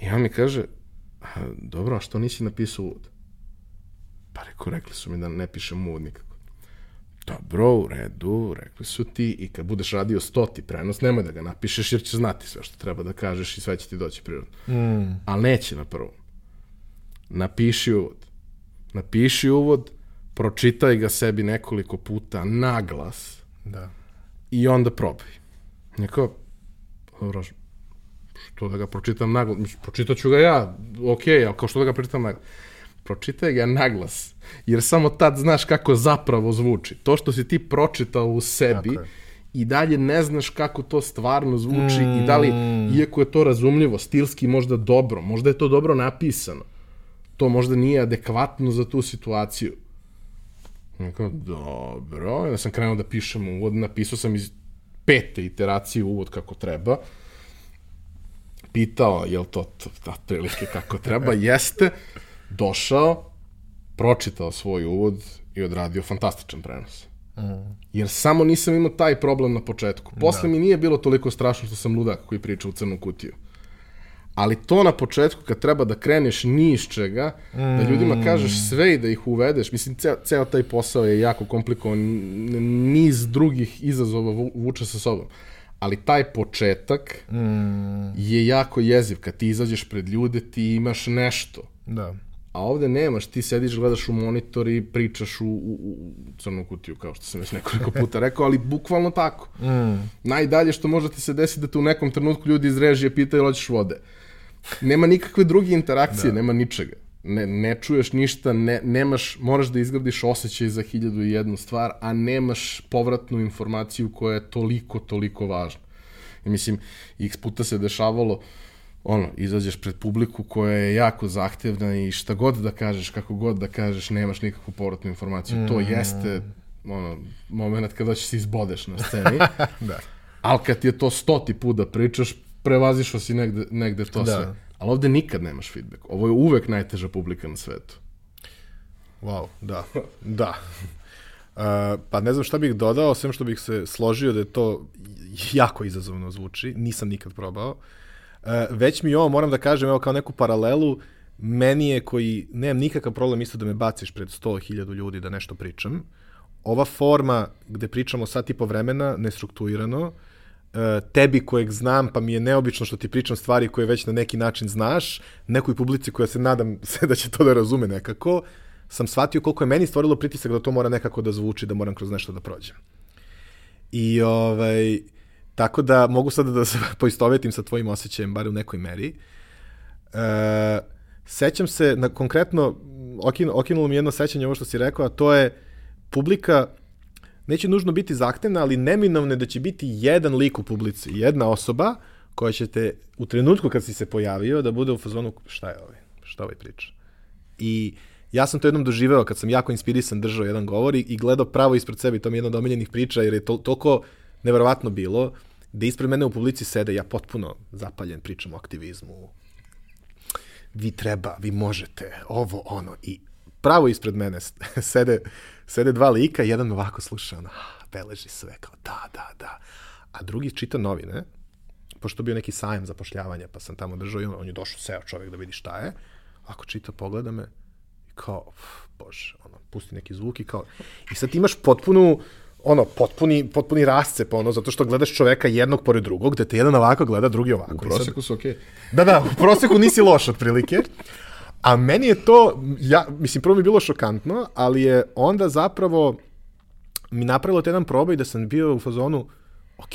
I on mi kaže, a, dobro, a što nisi napisao uvod? Pa reko, rekli su mi da ne pišem uvod nikako. Dobro, u redu, rekli su ti i kad budeš radio stoti prenos, nemoj da ga napišeš jer će znati sve što treba da kažeš i sve će ti doći prirodno. Mm. Ali neće na prvom. Napiši uvod. Napiši uvod, pročitaj ga sebi nekoliko puta na glas da. i onda probaj. Neko, dobro, što da ga pročitam na glas? Pročitat ću ga ja, ok, ali kao što da ga pročitam na glas? Pročitaj ga naglas, jer samo tad znaš kako zapravo zvuči. To što si ti pročitao u sebi i dalje ne znaš kako to stvarno zvuči mm. i da li, mm. iako je to razumljivo, stilski možda dobro, možda je to dobro napisano, to možda nije adekvatno za tu situaciju. Neko, dobro, ja sam krenuo da pišem uvod, napisao sam iz pete iteracije uvod kako treba, pitao je li to, to, to prilike kako treba, <laughs> jeste, došao, pročitao svoj uvod i odradio fantastičan prenos. Mm. Jer samo nisam imao taj problem na početku. Posle da. mi nije bilo toliko strašno što sam ludak koji priča u crnu kutiju. Ali to na početku kad treba da kreneš ni iz čega, mm. da ljudima kažeš sve i da ih uvedeš, mislim, ceo, ceo taj posao je jako komplikovan, niz drugih izazova vuče sa sobom. Ali taj početak mm. je jako jeziv. Kad ti izađeš pred ljude, ti imaš nešto. Da. A ovde nemaš, ti sediš, gledaš u monitor i pričaš u, u, u crnu kutiju, kao što sam već nekoliko <laughs> puta rekao, ali bukvalno tako. Mm. Najdalje što može ti se desiti da te u nekom trenutku ljudi iz režije pitaju ili hoćeš vode. Nema nikakve druge interakcije, da. nema ničega. Ne, ne čuješ ništa, ne, nemaš, moraš da izgradiš osjećaj za hiljadu i jednu stvar, a nemaš povratnu informaciju koja je toliko, toliko važna. I mislim, x puta se dešavalo, uh, ono, izađeš pred publiku koja je jako zahtevna i šta god da kažeš, kako god da kažeš, nemaš nikakvu povratnu informaciju. Mm. To jeste ono, moment kada će se izbodeš na sceni. <laughs> da. Ali kad je to stoti put da pričaš, prevazišao si negde, negde to da. sve. Ali ovde nikad nemaš feedback. Ovo je uvek najteža publika na svetu. Wow, da. da. Uh, <laughs> pa ne znam šta bih dodao, sem što bih se složio da je to jako izazovno zvuči. Nisam nikad probao. Uh, već mi ovo moram da kažem, evo kao neku paralelu, meni je koji, nemam nikakav problem isto da me baciš pred 100.000 ljudi da nešto pričam. Ova forma gde pričamo sat i po vremena, nestrukturirano, e, tebi kojeg znam, pa mi je neobično što ti pričam stvari koje već na neki način znaš, nekoj publici koja se nadam <laughs> se da će to da razume nekako, sam shvatio koliko je meni stvorilo pritisak da to mora nekako da zvuči, da moram kroz nešto da prođem. I ovaj, tako da mogu sada da se <laughs> poistovetim sa tvojim osjećajem, bar u nekoj meri. E, sećam se, na, konkretno, okin, okinulo mi jedno sećanje ovo što si rekao, a to je publika neće nužno biti zahtevna, ali neminovne da će biti jedan lik u publici, jedna osoba koja će te u trenutku kad si se pojavio da bude u fazonu šta je ovaj, šta ovaj priča. I ja sam to jednom doživeo kad sam jako inspirisan držao jedan govor i, i gledao pravo ispred sebe, to mi je jedna od omiljenih priča jer je to, toliko neverovatno bilo da ispred mene u publici sede, ja potpuno zapaljen pričam o aktivizmu, vi treba, vi možete, ovo, ono, i pravo ispred mene <laughs> sede, sede dva lika, jedan ovako sluša, ono, beleži sve, kao da, da, da, a drugi čita novine, pošto bio neki sajem zapošljavanja, pa sam tamo držao i on, on je došao, seo čovjek da vidi šta je, ako čita, pogleda me, i kao, uf, bože, ono, pusti neki zvuk i kao, i sad imaš potpunu, ono, potpuni, potpuni rascep, ono, zato što gledaš čoveka jednog pored drugog, gde te jedan ovako gleda, drugi ovako. U proseku su okej. Okay. Da, da, u proseku nisi loš otprilike. A meni je to, ja, mislim, prvo mi je bilo šokantno, ali je onda zapravo mi napravilo te jedan probaj da sam bio u fazonu, ok,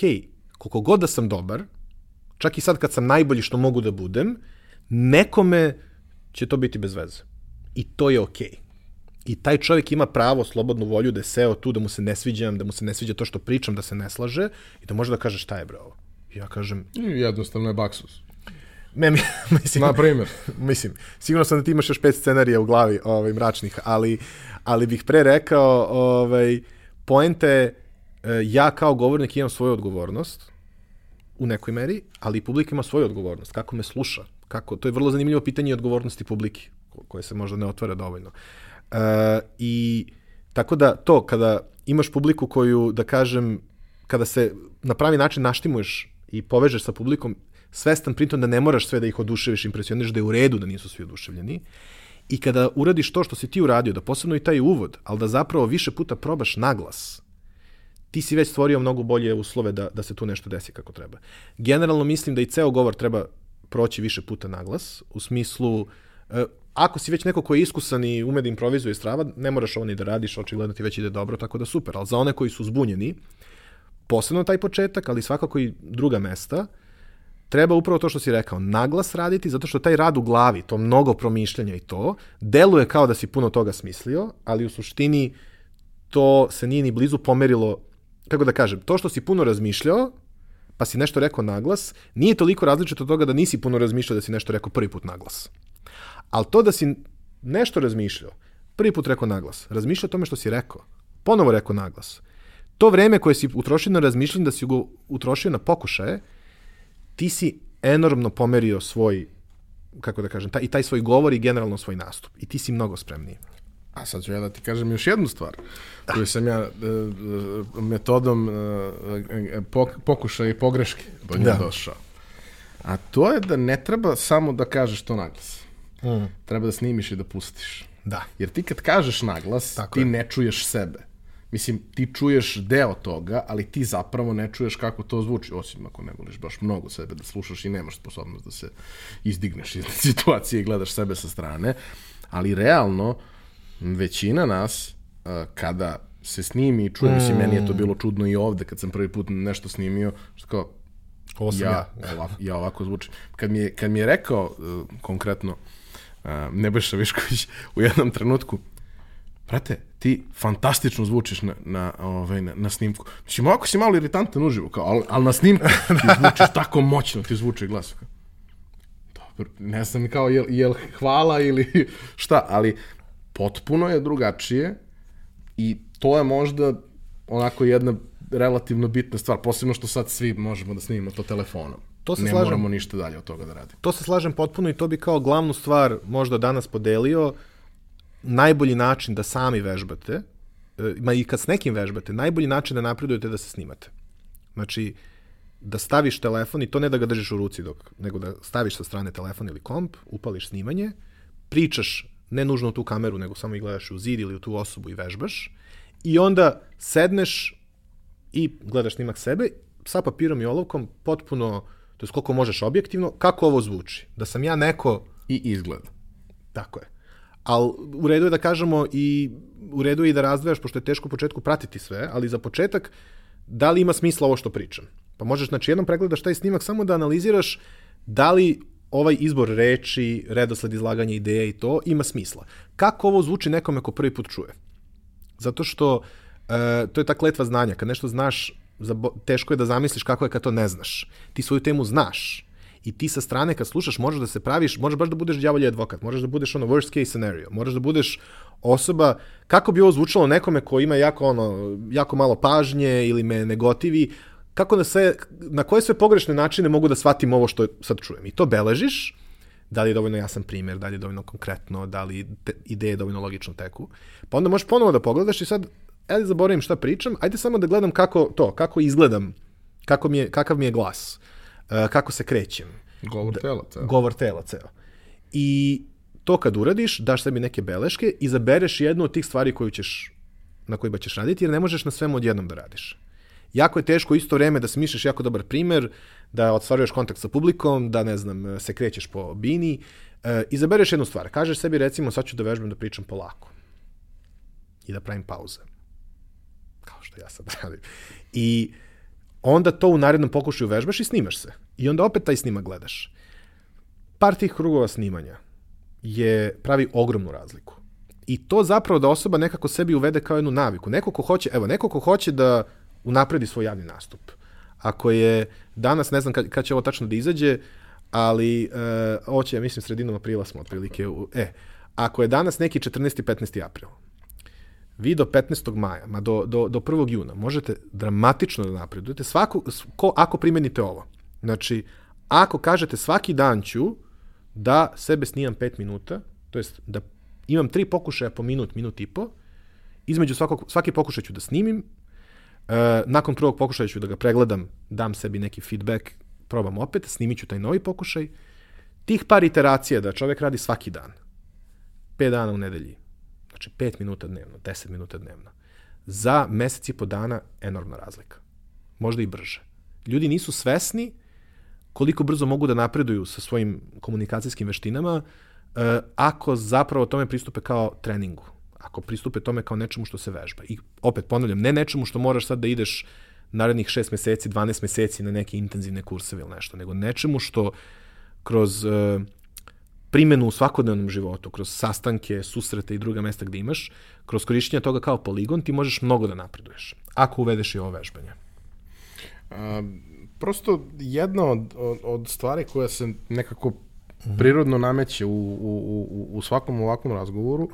koliko god da sam dobar, čak i sad kad sam najbolji što mogu da budem, nekome će to biti bez veze. I to je okej. Okay i taj čovjek ima pravo, slobodnu volju da je seo tu, da mu se ne sviđam, da mu se ne sviđa to što pričam, da se ne slaže i da može da kaže šta je bre ovo. Ja kažem... Jednostavno je baksus. Ne, <laughs> mislim... Na primjer. <laughs> Mislim, sigurno sam da ti imaš još pet scenarija u glavi ovaj, mračnih, ali, ali bih pre rekao, ovaj, poente, ja kao govornik imam svoju odgovornost, u nekoj meri, ali i publika ima svoju odgovornost. Kako me sluša? Kako? To je vrlo zanimljivo pitanje odgovornosti publike, koje se možda ne otvara dovoljno. Uh, I tako da to, kada imaš publiku koju, da kažem, kada se na pravi način naštimuješ i povežeš sa publikom, svestan pritom da ne moraš sve da ih oduševiš, impresioniš, da je u redu da nisu svi oduševljeni. I kada uradiš to što si ti uradio, da posebno i taj uvod, ali da zapravo više puta probaš naglas, ti si već stvorio mnogo bolje uslove da, da se tu nešto desi kako treba. Generalno mislim da i ceo govor treba proći više puta naglas, u smislu, e, ako si već neko ko je iskusan i ume da improvizuje strava, ne moraš ovo ni da radiš, očigledno ti već ide dobro, tako da super. Ali za one koji su zbunjeni, posebno taj početak, ali svakako i druga mesta, treba upravo to što si rekao, naglas raditi, zato što taj rad u glavi, to mnogo promišljanja i to, deluje kao da si puno toga smislio, ali u suštini to se nije ni blizu pomerilo, kako da kažem, to što si puno razmišljao, pa si nešto rekao naglas, nije toliko različito od toga da nisi puno razmišljao da si nešto rekao prvi put naglas. Ali to da si nešto razmišljao, prvi put rekao naglas, razmišljao o tome što si rekao, ponovo rekao naglas, to vreme koje si utrošio na razmišljanje, da si go utrošio na pokušaje, ti si enormno pomerio svoj, kako da kažem, taj, i taj svoj govor i generalno svoj nastup. I ti si mnogo spremniji. A sad ću ja da ti kažem još jednu stvar, da. koju sam ja e, e, metodom e, pokušaja i pogreške do nje da. došao. A to je da ne treba samo da kažeš to naglas. Mm. Treba da snimiš i da pustiš. Da. Jer ti kad kažeš naglas, Tako ti je. ne čuješ sebe. Mislim, ti čuješ deo toga, ali ti zapravo ne čuješ kako to zvuči, osim ako ne voliš baš mnogo sebe da slušaš i nemaš sposobnost da se izdigneš iz <laughs> situacije i gledaš sebe sa strane. Ali realno, većina nas, kada se snimi i čuje, mm. mislim, meni je to bilo čudno i ovde kad sam prvi put nešto snimio, što kao, Ovo ja, ja. Ovako, ja ovako zvučim. Kad mi je, kad mi je rekao uh, konkretno Nebojša Višković <laughs> u jednom trenutku, brate, ti fantastično zvučiš na, na, ovaj, na, na snimku. Mislim, ovako si malo iritantan uživo, kao, ali, ali na snimku <laughs> ti zvučiš tako moćno, ti zvuči glas. Dobro, ne znam kao jel, jel hvala ili <laughs> šta, ali potpuno je drugačije i to je možda onako jedna relativno bitna stvar, posebno što sad svi možemo da snimimo to telefonom. To se ne slažem. moramo ništa dalje od toga da radimo. To se slažem potpuno i to bi kao glavnu stvar možda danas podelio. Najbolji način da sami vežbate, e, ma i kad s nekim vežbate, najbolji način da napredujete da se snimate. Znači, da staviš telefon i to ne da ga držiš u ruci dok, nego da staviš sa strane telefon ili komp, upališ snimanje, pričaš ne nužno u tu kameru, nego samo i gledaš u zid ili u tu osobu i vežbaš i onda sedneš i gledaš snimak sebe sa papirom i olovkom potpuno, to je koliko možeš objektivno, kako ovo zvuči. Da sam ja neko... I izgled. Tako je. Ali u redu je da kažemo i u redu je i da razdvajaš, pošto je teško u početku pratiti sve, ali za početak, da li ima smisla ovo što pričam? Pa možeš, znači, jednom pregledaš taj snimak samo da analiziraš da li ovaj izbor reči, redosled izlaganja ideja i to ima smisla. Kako ovo zvuči nekome ko prvi put čuje? Zato što e, to je ta kletva znanja. Kad nešto znaš, teško je da zamisliš kako je kad to ne znaš. Ti svoju temu znaš. I ti sa strane kad slušaš možeš da se praviš, možeš baš da budeš đavolji advokat, možeš da budeš ono worst case scenario, možeš da budeš osoba, kako bi ovo zvučalo nekome ko ima jako, ono, jako malo pažnje ili me negotivi, kako na, sve, na koje sve pogrešne načine mogu da shvatim ovo što sad čujem. I to beležiš, da li je dovoljno jasan primjer, da li je dovoljno konkretno, da li te, ideje dovoljno logično teku. Pa onda možeš ponovo da pogledaš i sad, ajde zaboravim šta pričam, ajde samo da gledam kako to, kako izgledam, kako mi je, kakav mi je glas, uh, kako se krećem. Govor da, tela ceo. Govor tela ceo. I to kad uradiš, daš sebi neke beleške, izabereš jednu od tih stvari koju ćeš, na kojima ćeš raditi, jer ne možeš na svemu odjednom da radiš jako je teško isto vreme da smišljaš jako dobar primer, da ostvaruješ kontakt sa publikom, da ne znam, se krećeš po bini. E, izabereš jednu stvar. Kažeš sebi recimo sad ću da vežbam da pričam polako. I da pravim pauze. Što ja sad <laughs> radim. I onda to u narednom pokušaju vežbaš i snimaš se. I onda opet taj snimak gledaš. Par tih krugova snimanja je pravi ogromnu razliku. I to zapravo da osoba nekako sebi uvede kao jednu naviku. Neko ko hoće, evo, neko ko hoće da unapredi svoj javni nastup. Ako je danas, ne znam kad, kad će ovo tačno da izađe, ali e, ovo će, ja mislim, sredinom aprila smo otprilike. U, e, ako je danas neki 14. 15. april, vi do 15. maja, ma do, do, do 1. juna, možete dramatično da napredujete svaku, ko, ako primenite ovo. Znači, ako kažete svaki dan ću da sebe snimam 5 minuta, to jest da imam tri pokušaja po minut, minut i po, između svakog, svaki pokušaj ću da snimim, E, nakon prvog pokušaja ću da ga pregledam, dam sebi neki feedback, probam opet, snimit ću taj novi pokušaj. Tih par iteracija da čovek radi svaki dan, 5 dana u nedelji, znači 5 minuta dnevno, 10 minuta dnevno, za mesec i po dana enormna razlika. Možda i brže. Ljudi nisu svesni koliko brzo mogu da napreduju sa svojim komunikacijskim veštinama e, ako zapravo tome pristupe kao treningu ako pristupe tome kao nečemu što se vežba. I opet ponavljam, ne nečemu što moraš sad da ideš narednih 6 meseci, 12 meseci na neke intenzivne kurseve ili nešto, nego nečemu što kroz uh, primenu u svakodnevnom životu, kroz sastanke, susrete i druga mesta gde imaš, kroz korišćenje toga kao poligon, ti možeš mnogo da napreduješ, ako uvedeš i ovo vežbanje. A, prosto jedna od, od, od stvari koja se nekako prirodno nameće u, u, u, u svakom ovakvom razgovoru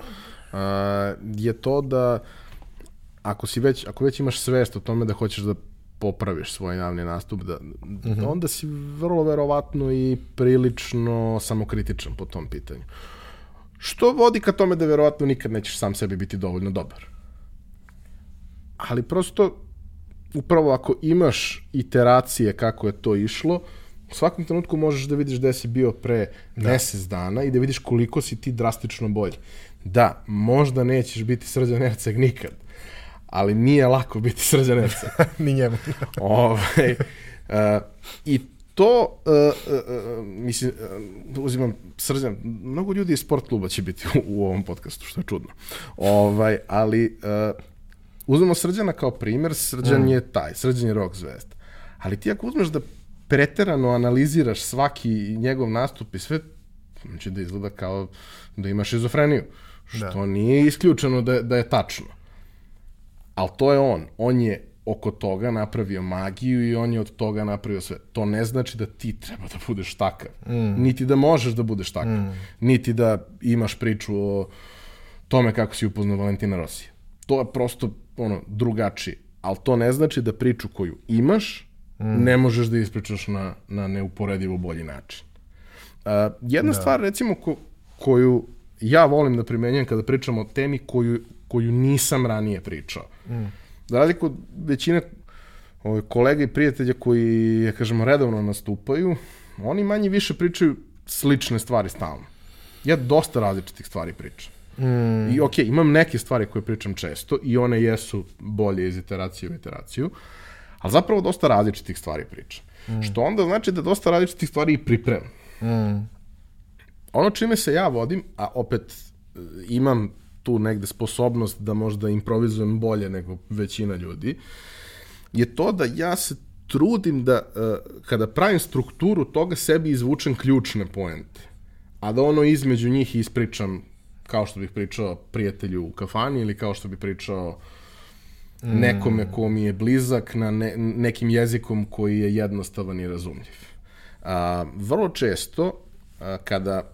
je to da ako si već, ako već imaš svest o tome da hoćeš da popraviš svoj javni nastup, da, mm -hmm. onda si vrlo verovatno i prilično samokritičan po tom pitanju. Što vodi ka tome da verovatno nikad nećeš sam sebi biti dovoljno dobar. Ali prosto, upravo ako imaš iteracije kako je to išlo, u svakom trenutku možeš da vidiš gde si bio pre da. mesec dana i da vidiš koliko si ti drastično bolji. Da, možda nećeš biti srđan Erceg nikad, ali nije lako biti srđan Erceg. <laughs> Ni njemu. <laughs> ovaj, uh, I to, uh, uh, mislim, uh, uzimam srđan, mnogo ljudi iz sport kluba će biti u, u ovom podcastu, što je čudno. Ovaj, ali uh, uzmemo srđana kao primer, srđan mm. je taj, srđan je rock zvezda. Ali ti ako uzmeš da preterano analiziraš svaki njegov nastup i sve, znači da izgleda kao da ima šizofreniju. Što da. nije isključeno da, da je tačno. Ali to je on. On je oko toga napravio magiju i on je od toga napravio sve. To ne znači da ti treba da budeš takav. Mm. Niti da možeš da budeš takav. Mm. Niti da imaš priču o tome kako si upoznao Valentina Rosija. To je prosto ono, drugačije. Ali to ne znači da priču koju imaš mm. ne možeš da ispričaš na, na neuporedivo bolji način. Uh, jedna da. stvar, recimo, ko, koju ja volim da primenjujem kada pričam o temi koju, koju nisam ranije pričao. Mm. Za razliku od većine ove, kolega i prijatelja koji, ja kažemo, redovno nastupaju, oni manje više pričaju slične stvari stalno. Ja dosta različitih stvari pričam. Mm. I okej, okay, imam neke stvari koje pričam često i one jesu bolje iz iteracije u iteraciju, ali zapravo dosta različitih stvari pričam. Mm. Što onda znači da dosta različitih stvari i pripremam. Mm. Ono čime se ja vodim, a opet e, imam tu negde sposobnost da možda improvizujem bolje nego većina ljudi, je to da ja se trudim da uh, kada pravim strukturu toga sebi izvučem ključne poente, a da ono između njih ispričam kao što bih pričao prijatelju u kafani ili kao što bih pričao mm. nekome ko mi je blizak na ne, nekim jezikom koji je jednostavan i razumljiv. A, vrlo često a, kada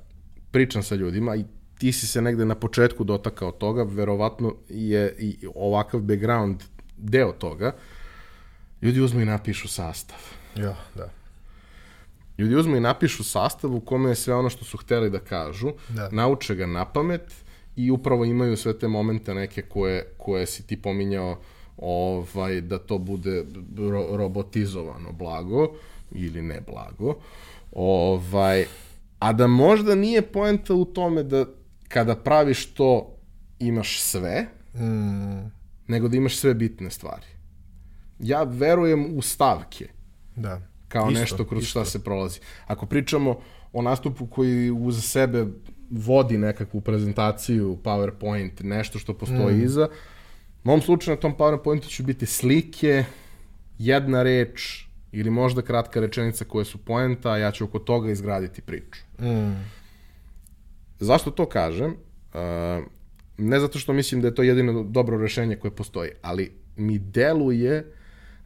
pričam sa ljudima i ti si se negde na početku dotakao toga, verovatno je i ovakav background deo toga, ljudi uzmu i napišu sastav. Ja, da. Ljudi uzmu i napišu sastav u kome je sve ono što su hteli da kažu, da. nauče ga na pamet i upravo imaju sve te momente neke koje, koje si ti pominjao ovaj, da to bude ro robotizovano blago ili ne blago. Ovaj, a da možda nije poenta u tome da kada praviš to imaš sve, mm. nego da imaš sve bitne stvari. Ja verujem u stavke. Da. Kao isto, nešto kroz isto. šta se prolazi. Ako pričamo o nastupu koji uz sebe vodi nekakvu prezentaciju, PowerPoint, nešto što postoji mm. iza, u mom slučaju na tom PowerPointu će biti slike, jedna reč ili možda kratka rečenica koje su poenta, a ja ću oko toga izgraditi priču. Mm. Zašto to kažem? Ne zato što mislim da je to jedino dobro rešenje koje postoji, ali mi deluje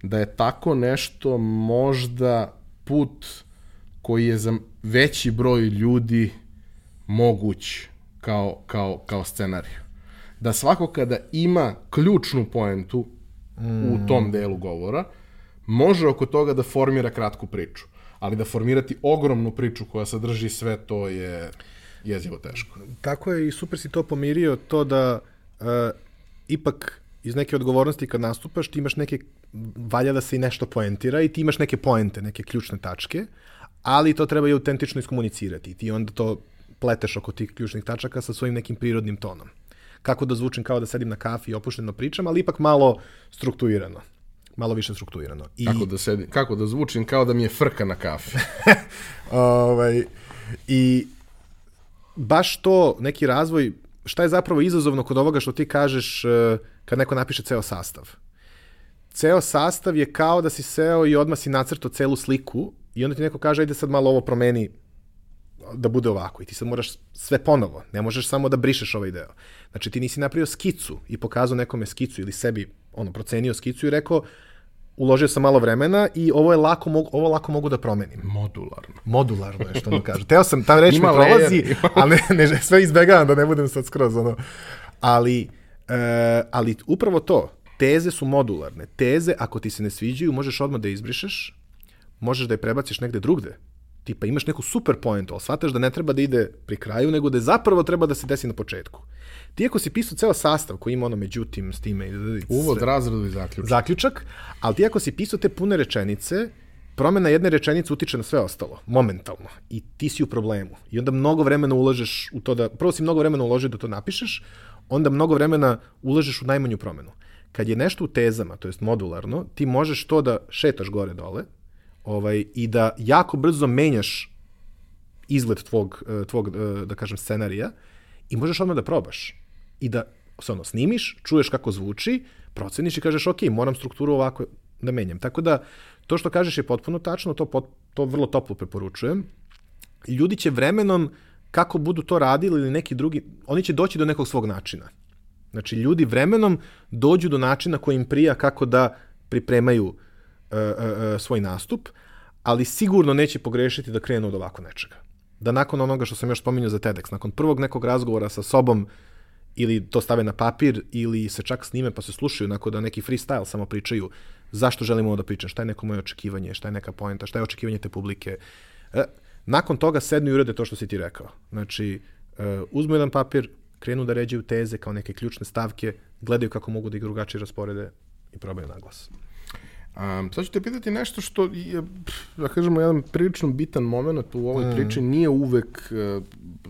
da je tako nešto možda put koji je za veći broj ljudi moguć kao, kao, kao scenariju. Da svako kada ima ključnu poentu mm. u tom delu govora, može oko toga da formira kratku priču. Ali da formirati ogromnu priču koja sadrži sve to je jezivo teško. Tako je i super si to pomirio, to da uh, ipak iz neke odgovornosti kad nastupaš ti imaš neke, valja da se i nešto poentira i ti imaš neke poente, neke ključne tačke, ali to treba i autentično iskomunicirati. Ti onda to pleteš oko tih ključnih tačaka sa svojim nekim prirodnim tonom. Kako da zvučim kao da sedim na kafi i opušteno pričam, ali ipak malo strukturirano. Malo više strukturirano. I... Kako, da sedim, kako da zvučim kao da mi je frka na kafi. <laughs> ovaj, I baš to, neki razvoj, šta je zapravo izazovno kod ovoga što ti kažeš uh, kad neko napiše ceo sastav. Ceo sastav je kao da si seo i odmah si nacrtao celu sliku i onda ti neko kaže ajde sad malo ovo promeni da bude ovako i ti sad moraš sve ponovo, ne možeš samo da brišeš ovaj deo. Znači ti nisi napravio skicu i pokazao nekome skicu ili sebi ono procenio skicu i rekao uložio sam malo vremena i ovo je lako mogu, ovo lako mogu da promenim. Modularno. Modularno je što mu kaže. Teo sam, ta reč mi prolazi, <laughs> ali ne, ne, sve izbegavam da ne budem sad skroz ono. Ali E, ali upravo to, teze su modularne. Teze, ako ti se ne sviđaju, možeš odmah da izbrišeš, možeš da je prebaciš negde drugde. Tipa imaš neku super pointu, ali shvataš da ne treba da ide pri kraju, nego da je zapravo treba da se desi na početku. Ti ako si pisao ceo sastav koji ima ono međutim s time... Uvod, razradu i zaključak. Zaključak, ali ti ako si pisao te pune rečenice, promena jedne rečenice utiče na sve ostalo, momentalno. I ti si u problemu. I onda mnogo vremena ulažeš u to da... Prvo si mnogo vremena uložio da to napišeš, onda mnogo vremena ulažeš u najmanju promenu. Kad je nešto u tezama, to jest modularno, ti možeš to da šetaš gore dole ovaj, i da jako brzo menjaš izgled tvog, eh, tvog, eh, da kažem, scenarija i možeš odmah da probaš. I da se ono, snimiš, čuješ kako zvuči, proceniš i kažeš, ok, moram strukturu ovako da menjam. Tako da, to što kažeš je potpuno tačno, to, pot, to vrlo toplo preporučujem. Ljudi će vremenom kako budu to radili ili neki drugi, oni će doći do nekog svog načina. Znači, ljudi vremenom dođu do načina koji im prija kako da pripremaju uh, svoj nastup, ali sigurno neće pogrešiti da krenu od ovako nečega. Da nakon onoga što sam još spominjao za TEDx, nakon prvog nekog razgovora sa sobom, ili to stave na papir, ili se čak snime pa se slušaju, nakon da neki freestyle samo pričaju zašto želimo da pričam, šta je neko moje očekivanje, šta je neka poenta, šta je očekivanje te publike. Nakon toga sednu i urade to što si ti rekao. Znači, uzmu jedan papir, krenu da ređaju teze kao neke ključne stavke, gledaju kako mogu da ih drugačije rasporede i probaju na glas. Um, sad ću te pitati nešto što je, da kažemo, jedan prilično bitan moment u ovoj mm. priči, nije uvek uh,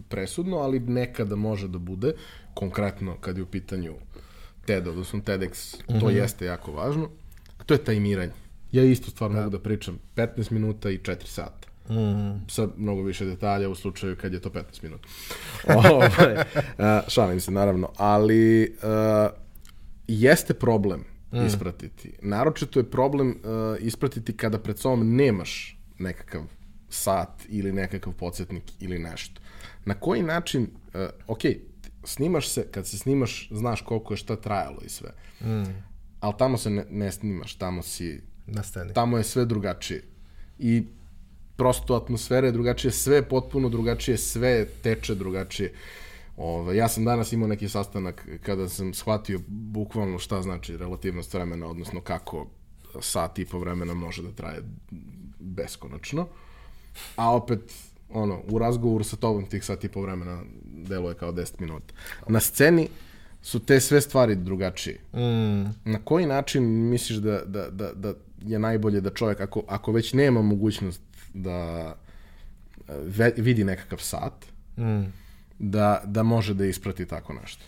presudno, ali nekada može da bude, konkretno kad je u pitanju TED, odnosno TEDx, mm -hmm. to mhm. jeste jako važno, a to je tajmiranje. Ja isto stvarno da. mogu da pričam 15 minuta i 4 sata. Mm. Sa mnogo više detalja u slučaju kad je to 15 minuta. <laughs> ovaj, uh, šalim se, naravno. Ali uh, jeste problem mm. ispratiti. Naročito je problem uh, ispratiti kada pred sobom nemaš nekakav sat ili nekakav podsjetnik ili nešto. Na koji način, uh, ok, snimaš se, kad se snimaš, znaš koliko je šta trajalo i sve. Mm. Ali tamo se ne, ne snimaš, tamo si... Na sceni. Tamo je sve drugačije. I prosto atmosfera je drugačije, sve je potpuno drugačije, sve teče drugačije. Ove, ja sam danas imao neki sastanak kada sam shvatio bukvalno šta znači relativnost vremena, odnosno kako sat i po vremena može da traje beskonačno. A opet, ono, u razgovoru sa tobom tih sat i po vremena deluje kao 10 minuta. Na sceni su te sve stvari drugačije. Mm. Na koji način misliš da, da, da, da je najbolje da čovjek, ako, ako već nema mogućnost da ve, vidi nekakav sat, mm. Da, da može da isprati tako nešto?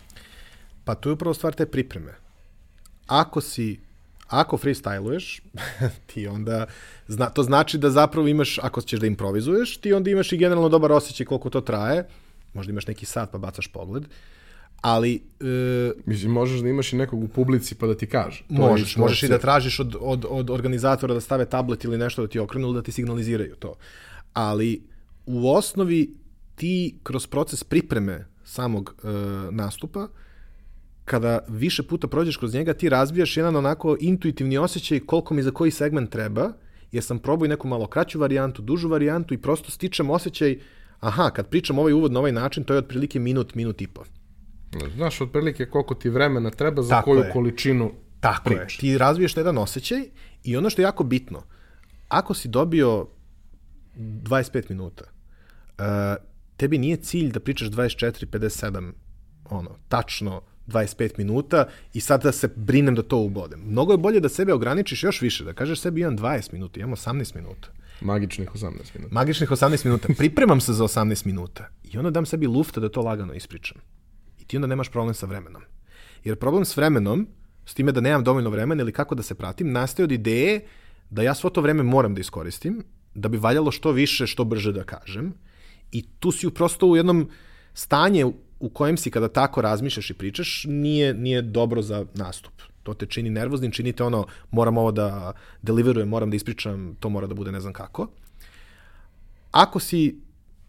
Pa tu je upravo stvar te pripreme. Ako si ako freestyluješ, <laughs> ti onda, zna, to znači da zapravo imaš, ako ćeš da improvizuješ, ti onda imaš i generalno dobar osjećaj koliko to traje, možda imaš neki sat pa bacaš pogled, ali... E, Mislim, možeš da imaš i nekog u publici pa da ti kaže. To možeš, možeš i da tražiš od, od, od organizatora da stave tablet ili nešto da ti okrenu ili da ti signaliziraju to. Ali u osnovi ti kroz proces pripreme samog e, nastupa, kada više puta prođeš kroz njega, ti razbijaš jedan onako intuitivni osjećaj koliko mi za koji segment treba, jer sam probao i neku malo kraću varijantu, dužu varijantu i prosto stičem osjećaj, aha, kad pričam ovaj uvod na ovaj način, to je otprilike minut, minut i po. Znaš, otprilike koliko ti vremena treba za Tako koju je. količinu Tako prič. je. Ti razviješ jedan osjećaj i ono što je jako bitno, ako si dobio 25 minuta, uh, tebi nije cilj da pričaš 24, 57, ono, tačno 25 minuta i sad da se brinem da to ubodem. Mnogo je bolje da sebe ograničiš još više, da kažeš sebi imam 20 minuta, imam 18 minuta. Magičnih 18 minuta. Magičnih 18 minuta. Pripremam se za 18 minuta i onda dam sebi lufta da to lagano ispričam ti onda nemaš problem sa vremenom. Jer problem s vremenom, s time da nemam dovoljno vremena ili kako da se pratim, nastaje od ideje da ja svo to vreme moram da iskoristim, da bi valjalo što više, što brže da kažem. I tu si prosto u jednom stanje u kojem si kada tako razmišljaš i pričaš, nije, nije dobro za nastup. To te čini nervoznim, čini te ono, moram ovo da deliverujem, moram da ispričam, to mora da bude ne znam kako. Ako si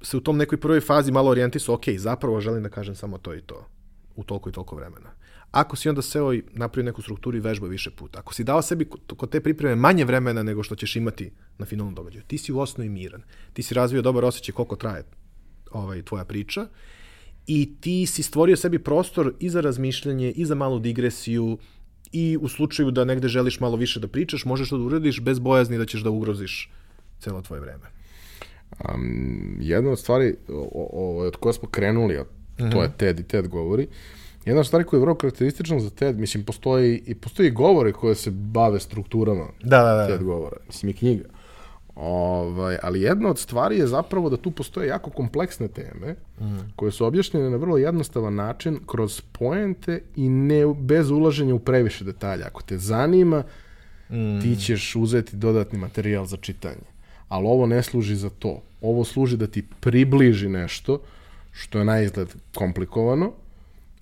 se u tom nekoj prvoj fazi malo orijentisu, ok, zapravo želim da kažem samo to i to u toliko i toliko vremena. Ako si onda seo i napravio neku strukturu i vežba više puta, ako si dao sebi kod te pripreme manje vremena nego što ćeš imati na finalnom događaju, ti si u osnovi miran. Ti si razvio dobar osjećaj koliko traje ovaj, tvoja priča i ti si stvorio sebi prostor i za razmišljanje, i za malu digresiju, i u slučaju da negde želiš malo više da pričaš, možeš to da uradiš bez bojazni da ćeš da ugroziš celo tvoje vreme. Um, jedna od stvari o, o, od koje smo krenuli, a to mm -hmm. je TED i TED govori, jedna od stvari koja je vrlo karakteristična za TED, mislim, postoji i postoji govore koje se bave strukturama da, da, da. TED govora, mislim i knjiga. Ovaj, ali jedna od stvari je zapravo da tu postoje jako kompleksne teme mm. koje su objašnjene na vrlo jednostavan način kroz poente i ne bez ulaženja u previše detalja. Ako te zanima, mm. ti ćeš uzeti dodatni materijal za čitanje ali ovo ne služi za to. Ovo služi da ti približi nešto što je na izgled komplikovano,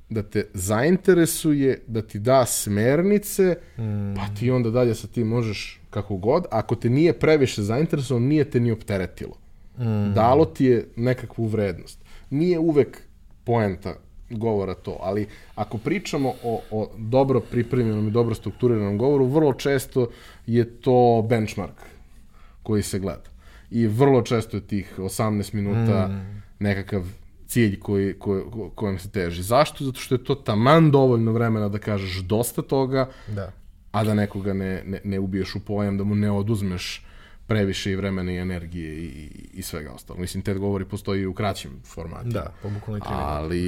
da te zainteresuje, da ti da smernice, mm. pa ti onda dalje sa tim možeš kako god. Ako te nije previše zainteresovan, nije te ni opteretilo. Mm. Dalo ti je nekakvu vrednost. Nije uvek poenta govora to, ali ako pričamo o, o dobro pripremljenom i dobro strukturiranom govoru, vrlo često je to benchmark koji se gleda. I vrlo često je tih 18 minuta mm. nekakav cilj koji, koji, kojem se teži. Zašto? Zato što je to taman dovoljno vremena da kažeš dosta toga, da. a da nekoga ne, ne, ne ubiješ u pojam, da mu ne oduzmeš previše i vremena i energije i, i svega ostalo. Mislim, TED govori postoji u kraćim formatima. Da, po bukvalno Ali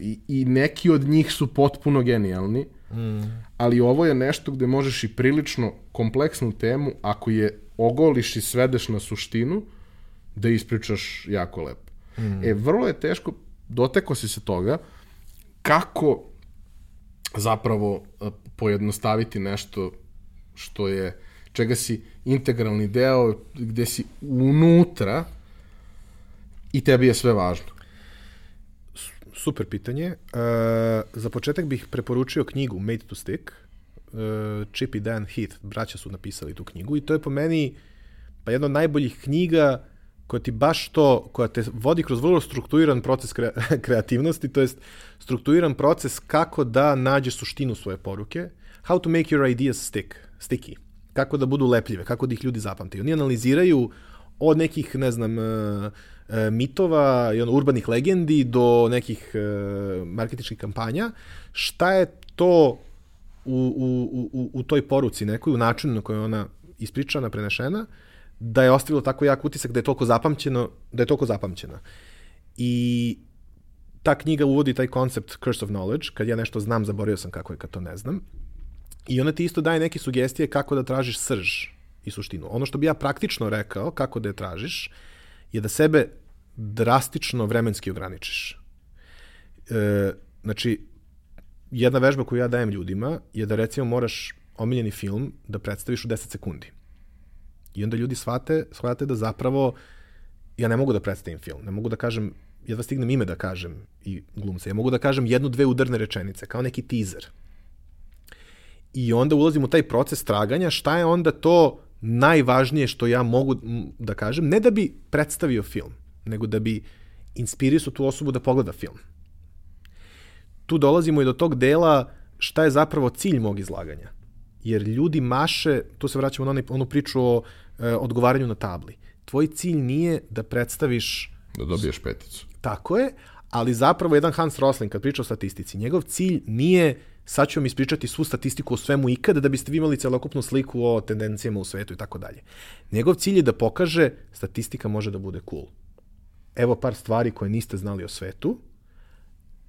i, i neki od njih su potpuno genijalni, Mm. Ali ovo je nešto gde možeš i prilično kompleksnu temu, ako je ogoliš i svedeš na suštinu, da ispričaš jako lepo. Mm. E, vrlo je teško, doteko si se toga, kako zapravo pojednostaviti nešto što je, čega si integralni deo, gde si unutra i tebi je sve važno. Super pitanje. Uh, za početak bih preporučio knjigu Made to Stick. Uh, Chip i Dan Heath, braća su napisali tu knjigu i to je po meni pa jedna od najboljih knjiga koja ti baš to, koja te vodi kroz vrlo strukturiran proces kre, <laughs> kreativnosti, to jest strukturiran proces kako da nađeš suštinu svoje poruke, how to make your ideas stick, sticky, kako da budu lepljive, kako da ih ljudi zapamtaju. Oni analiziraju od nekih, ne znam, uh, e, mitova i ono, urbanih legendi do nekih e, marketičkih kampanja, šta je to u, u, u, u toj poruci nekoj, u načinu na kojoj ona ispričana, prenešena, da je ostavilo tako jak utisak da je toliko zapamćeno, da je toliko zapamćena. I ta knjiga uvodi taj koncept curse of knowledge, kad ja nešto znam, zaboravio sam kako je kad to ne znam. I ona ti isto daje neke sugestije kako da tražiš srž i suštinu. Ono što bi ja praktično rekao, kako da je tražiš, je da sebe drastično vremenski ograničiš. E, znači, jedna vežba koju ja dajem ljudima je da recimo moraš omiljeni film da predstaviš u 10 sekundi. I onda ljudi shvate, shvate da zapravo ja ne mogu da predstavim film, ne mogu da kažem, jedva stignem ime da kažem i glumce, ja mogu da kažem jednu, dve udarne rečenice, kao neki teaser. I onda ulazim u taj proces traganja, šta je onda to najvažnije što ja mogu da kažem, ne da bi predstavio film, nego da bi inspirisao tu osobu da pogleda film. Tu dolazimo i do tog dela šta je zapravo cilj mog izlaganja. Jer ljudi maše, tu se vraćamo na onu priču o odgovaranju na tabli. Tvoj cilj nije da predstaviš... Da dobiješ peticu. Tako je, ali zapravo jedan Hans Rosling kad priča o statistici, njegov cilj nije sad ću vam ispričati svu statistiku o svemu ikada da biste vi imali celokupnu sliku o tendencijama u svetu i tako dalje. Njegov cilj je da pokaže statistika može da bude cool. Evo par stvari koje niste znali o svetu.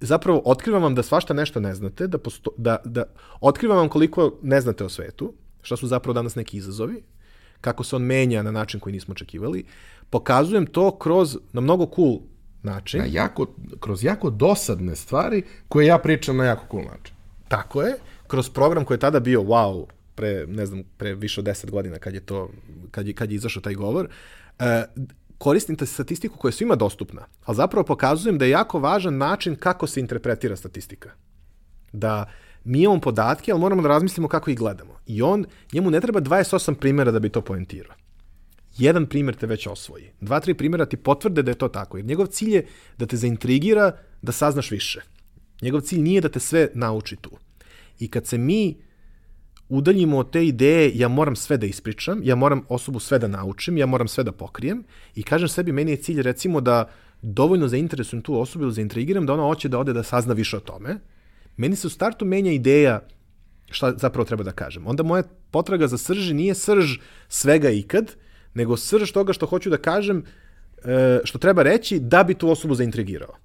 Zapravo, otkrivam vam da svašta nešto ne znate, da, posto, da, da otkrivam vam koliko ne znate o svetu, šta su zapravo danas neki izazovi, kako se on menja na način koji nismo očekivali. Pokazujem to kroz, na mnogo cool način. Na jako, kroz jako dosadne stvari koje ja pričam na jako cool način. Tako je, kroz program koji je tada bio wow, pre, ne znam, pre više od 10 godina kad je to, kad je, kad je izašao taj govor, uh, koristim ta statistiku koja je svima dostupna, ali zapravo pokazujem da je jako važan način kako se interpretira statistika. Da mi imamo podatke, ali moramo da razmislimo kako ih gledamo. I on, njemu ne treba 28 primjera da bi to poentirao. Jedan primjer te već osvoji. Dva, tri primjera ti potvrde da je to tako. Jer njegov cilj je da te zaintrigira da saznaš više. Njegov cilj nije da te sve nauči tu. I kad se mi udaljimo od te ideje, ja moram sve da ispričam, ja moram osobu sve da naučim, ja moram sve da pokrijem i kažem sebi, meni je cilj recimo da dovoljno zainteresujem tu osobu ili zaintrigiram da ona hoće da ode da sazna više o tome, meni se u startu menja ideja šta zapravo treba da kažem. Onda moja potraga za srži nije srž svega ikad, nego srž toga što hoću da kažem, e, što treba reći da bi tu osobu zaintrigirao.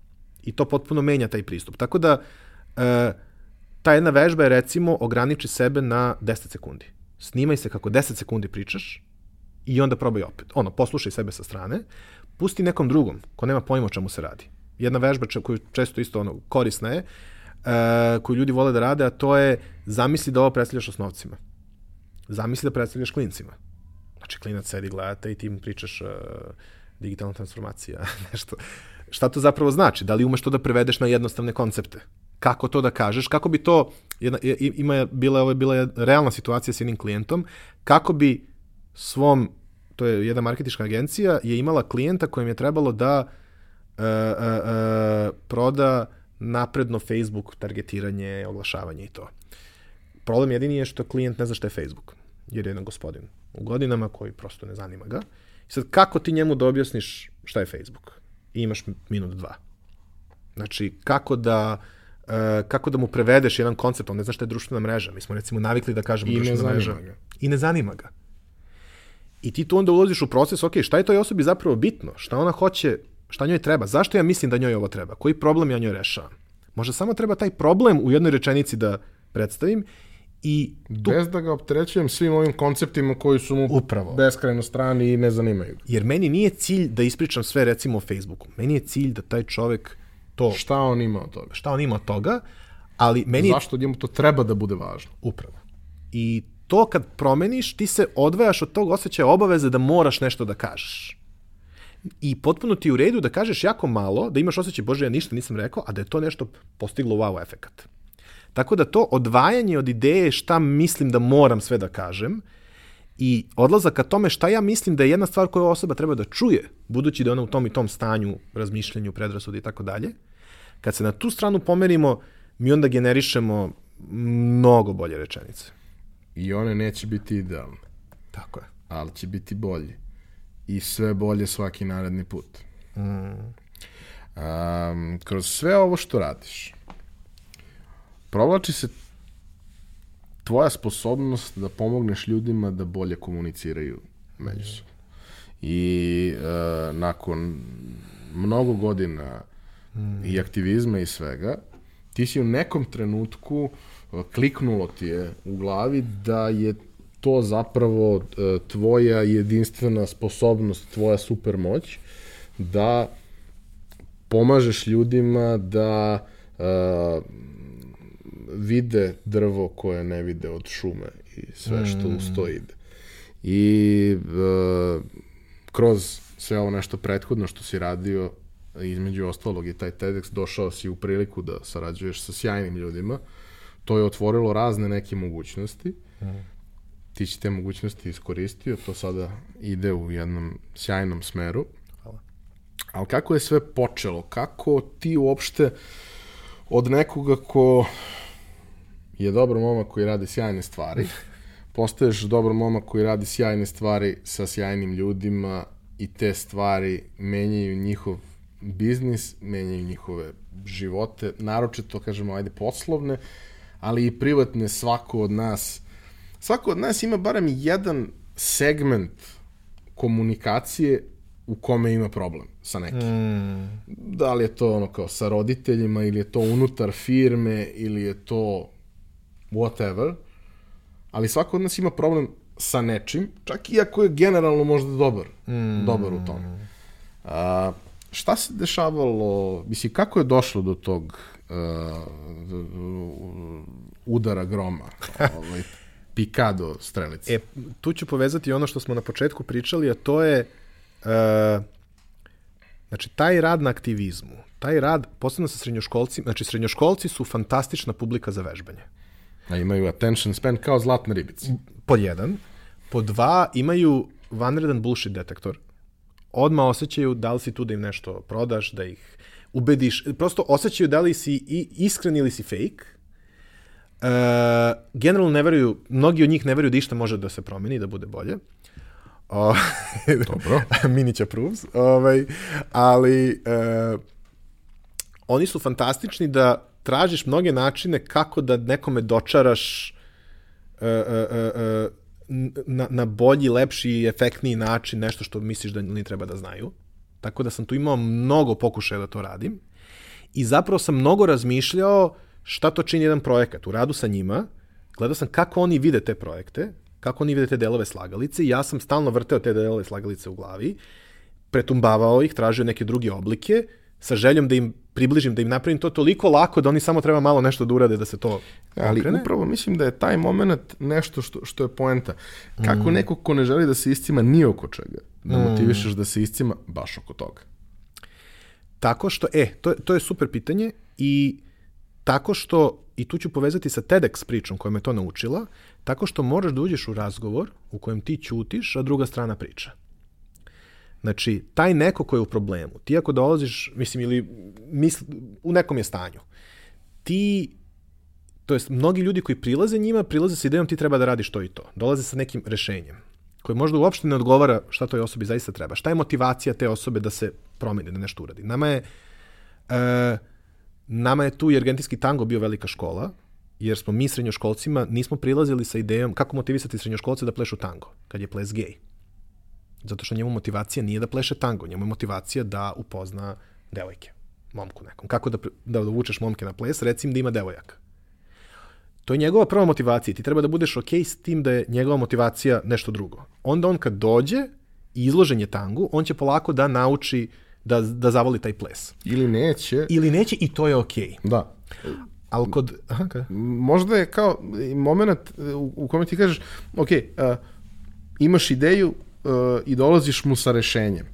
I to potpuno menja taj pristup. Tako da, e, ta jedna vežba je recimo ograniči sebe na 10 sekundi. Snimaj se kako 10 sekundi pričaš i onda probaj opet. Ono, poslušaj sebe sa strane, pusti nekom drugom ko nema pojma o čemu se radi. Jedna vežba koju često isto ono, korisna je, uh, koju ljudi vole da rade, a to je zamisli da ovo predstavljaš osnovcima. Zamisli da predstavljaš klincima. Znači, klinac sedi, gledate i ti im pričaš uh, digitalna transformacija, <laughs> nešto. Šta to zapravo znači? Da li umeš to da prevedeš na jednostavne koncepte? Kako to da kažeš? Kako bi to, jedna, ima, bila, ovo je bila realna situacija s jednim klijentom, kako bi svom, to je jedna marketička agencija, je imala klijenta kojem je trebalo da uh, uh, uh, proda napredno Facebook targetiranje, oglašavanje i to. Problem jedini je što klijent ne zna šta je Facebook, jer je jedan gospodin u godinama koji prosto ne zanima ga. I sad, kako ti njemu da objasniš šta je Facebook? I imaš minut dva. Znači, kako da uh, kako da mu prevedeš jedan koncept, on ne zna šta je društvena mreža. Mi smo recimo navikli da kažemo I društvena mreža. Ga. I ne zanima ga. I ti tu onda ulaziš u proces, ok, šta je toj osobi zapravo bitno? Šta ona hoće Šta njoj treba? Zašto ja mislim da njoj ovo treba? Koji problem ja njoj rešavam? Možda samo treba taj problem u jednoj rečenici da predstavim i tu, Bez da ga opterećujem svim ovim konceptima koji su mu Upravo. beskrajno strani i ne zanimaju. jer meni nije cilj da ispričam sve recimo o Facebooku. Meni je cilj da taj čovek to, Šta on ima od toga? šta on ima od toga, ali meni Zašto njemu to treba da bude važno? Upravo. I to kad promeniš, ti se odvajaš od tog osjećaja obaveze da moraš nešto da kažeš. I potpuno ti u redu da kažeš jako malo, da imaš osjećaj, bože, ja ništa nisam rekao, a da je to nešto postiglo wow efekat. Tako da to odvajanje od ideje šta mislim da moram sve da kažem i odlazak ka tome šta ja mislim da je jedna stvar koju osoba treba da čuje, budući da je ona u tom i tom stanju, razmišljanju, predrasudi i tako dalje, kad se na tu stranu pomerimo, mi onda generišemo mnogo bolje rečenice. I one neće biti idealne, Tako je. ali će biti bolje. I sve bolje svaki naredni put. Um, kroz sve ovo što radiš, provlači se tvoja sposobnost da pomogneš ljudima da bolje komuniciraju međusobno. I uh, nakon mnogo godina i aktivizma i svega, ti si u nekom trenutku uh, kliknulo ti je u glavi da je to zapravo uh, tvoja jedinstvena sposobnost, tvoja supermoć da pomažeš ljudima da uh, vide drvo koje ne vide od šume i sve što uz to ide. I uh, kroz sve ovo nešto prethodno što si radio, između ostalog i taj TEDx, došao si u priliku da sarađuješ sa sjajnim ljudima. To je otvorilo razne neke mogućnosti. Ti si te mogućnosti iskoristio, to sada ide u jednom sjajnom smeru. Hvala. Ali kako je sve počelo? Kako ti uopšte od nekoga ko je dobar momak koji radi sjajne stvari, <laughs> postaješ dobar momak koji radi sjajne stvari sa sjajnim ljudima i te stvari menjaju njihov biznis, menjaju njihove živote, naročito, kažemo, ajde, poslovne, ali i privatne, svako od nas, svako od nas ima barem jedan segment komunikacije u kome ima problem sa nekim. Mm, Da li je to ono kao sa roditeljima ili je to unutar firme ili je to whatever, ali svako od nas ima problem sa nečim, čak i ako je generalno možda dobar, mm. dobar u tome. A, šta se dešavalo, misli, kako je došlo do tog uh, udara groma, <laughs> ovaj, pikado strelice? E, tu ću povezati ono što smo na početku pričali, a to je uh, znači taj rad na aktivizmu, taj rad, posebno sa srednjoškolcima, znači srednjoškolci su fantastična publika za vežbanje. A imaju attention span kao zlatne ribice. Pod jedan. Pod dva, imaju vanredan bullshit detektor. Odmah osjećaju da li si tu da im nešto prodaš, da ih ubediš. Prosto osjećaju da li si i iskren ili si fake. Generalno ne veruju, mnogi od njih ne veruju da išta može da se promeni, da bude bolje. O, <laughs> Dobro. Minić approves. Ovaj, ali e, oni su fantastični da tražiš mnoge načine kako da nekome dočaraš e, e, e, na, na bolji, lepši i efektniji način nešto što misliš da oni treba da znaju. Tako da sam tu imao mnogo pokušaja da to radim. I zapravo sam mnogo razmišljao šta to čini jedan projekat. U radu sa njima, gledao sam kako oni vide te projekte, kako oni vide te delove slagalice ja sam stalno vrteo te delove slagalice u glavi, pretumbavao ih, tražio neke druge oblike, sa željom da im približim, da im napravim to toliko lako da oni samo treba malo nešto da urade da se to Ali okrene. upravo mislim da je taj moment nešto što, što je poenta. Kako mm. neko ko ne želi da se iscima ni oko čega, da motivišeš da se iscima baš oko toga. Tako što, e, to, to je super pitanje i tako što, i tu ću povezati sa TEDx pričom koja me to naučila, tako što moraš da uđeš u razgovor u kojem ti ćutiš, a druga strana priča. Znači, taj neko ko je u problemu, ti ako dolaziš, mislim, ili misl, u nekom je stanju, ti, to jest, mnogi ljudi koji prilaze njima, prilaze sa idejom ti treba da radiš to i to. Dolaze sa nekim rešenjem koje možda uopšte ne odgovara šta toj osobi zaista treba. Šta je motivacija te osobe da se promeni, da nešto uradi? Nama je, e, nama je tu i argentinski tango bio velika škola, jer smo mi srednjoškolcima nismo prilazili sa idejom kako motivisati srednjoškolce da plešu tango, kad je ples gej. Zato što njemu motivacija nije da pleše tango, njemu je motivacija da upozna devojke, momku nekom. Kako da, da dovučeš momke na ples, recim da ima devojaka. To je njegova prva motivacija. Ti treba da budeš ok s tim da je njegova motivacija nešto drugo. Onda on kad dođe i izložen je tangu, on će polako da nauči da, da zavoli taj ples. Ili neće. Ili neće i to je ok. Da. Ali kod... Aha, kaj? Možda je kao moment u, u kome ti kažeš, ok, uh, imaš ideju uh, i dolaziš mu sa rešenjem.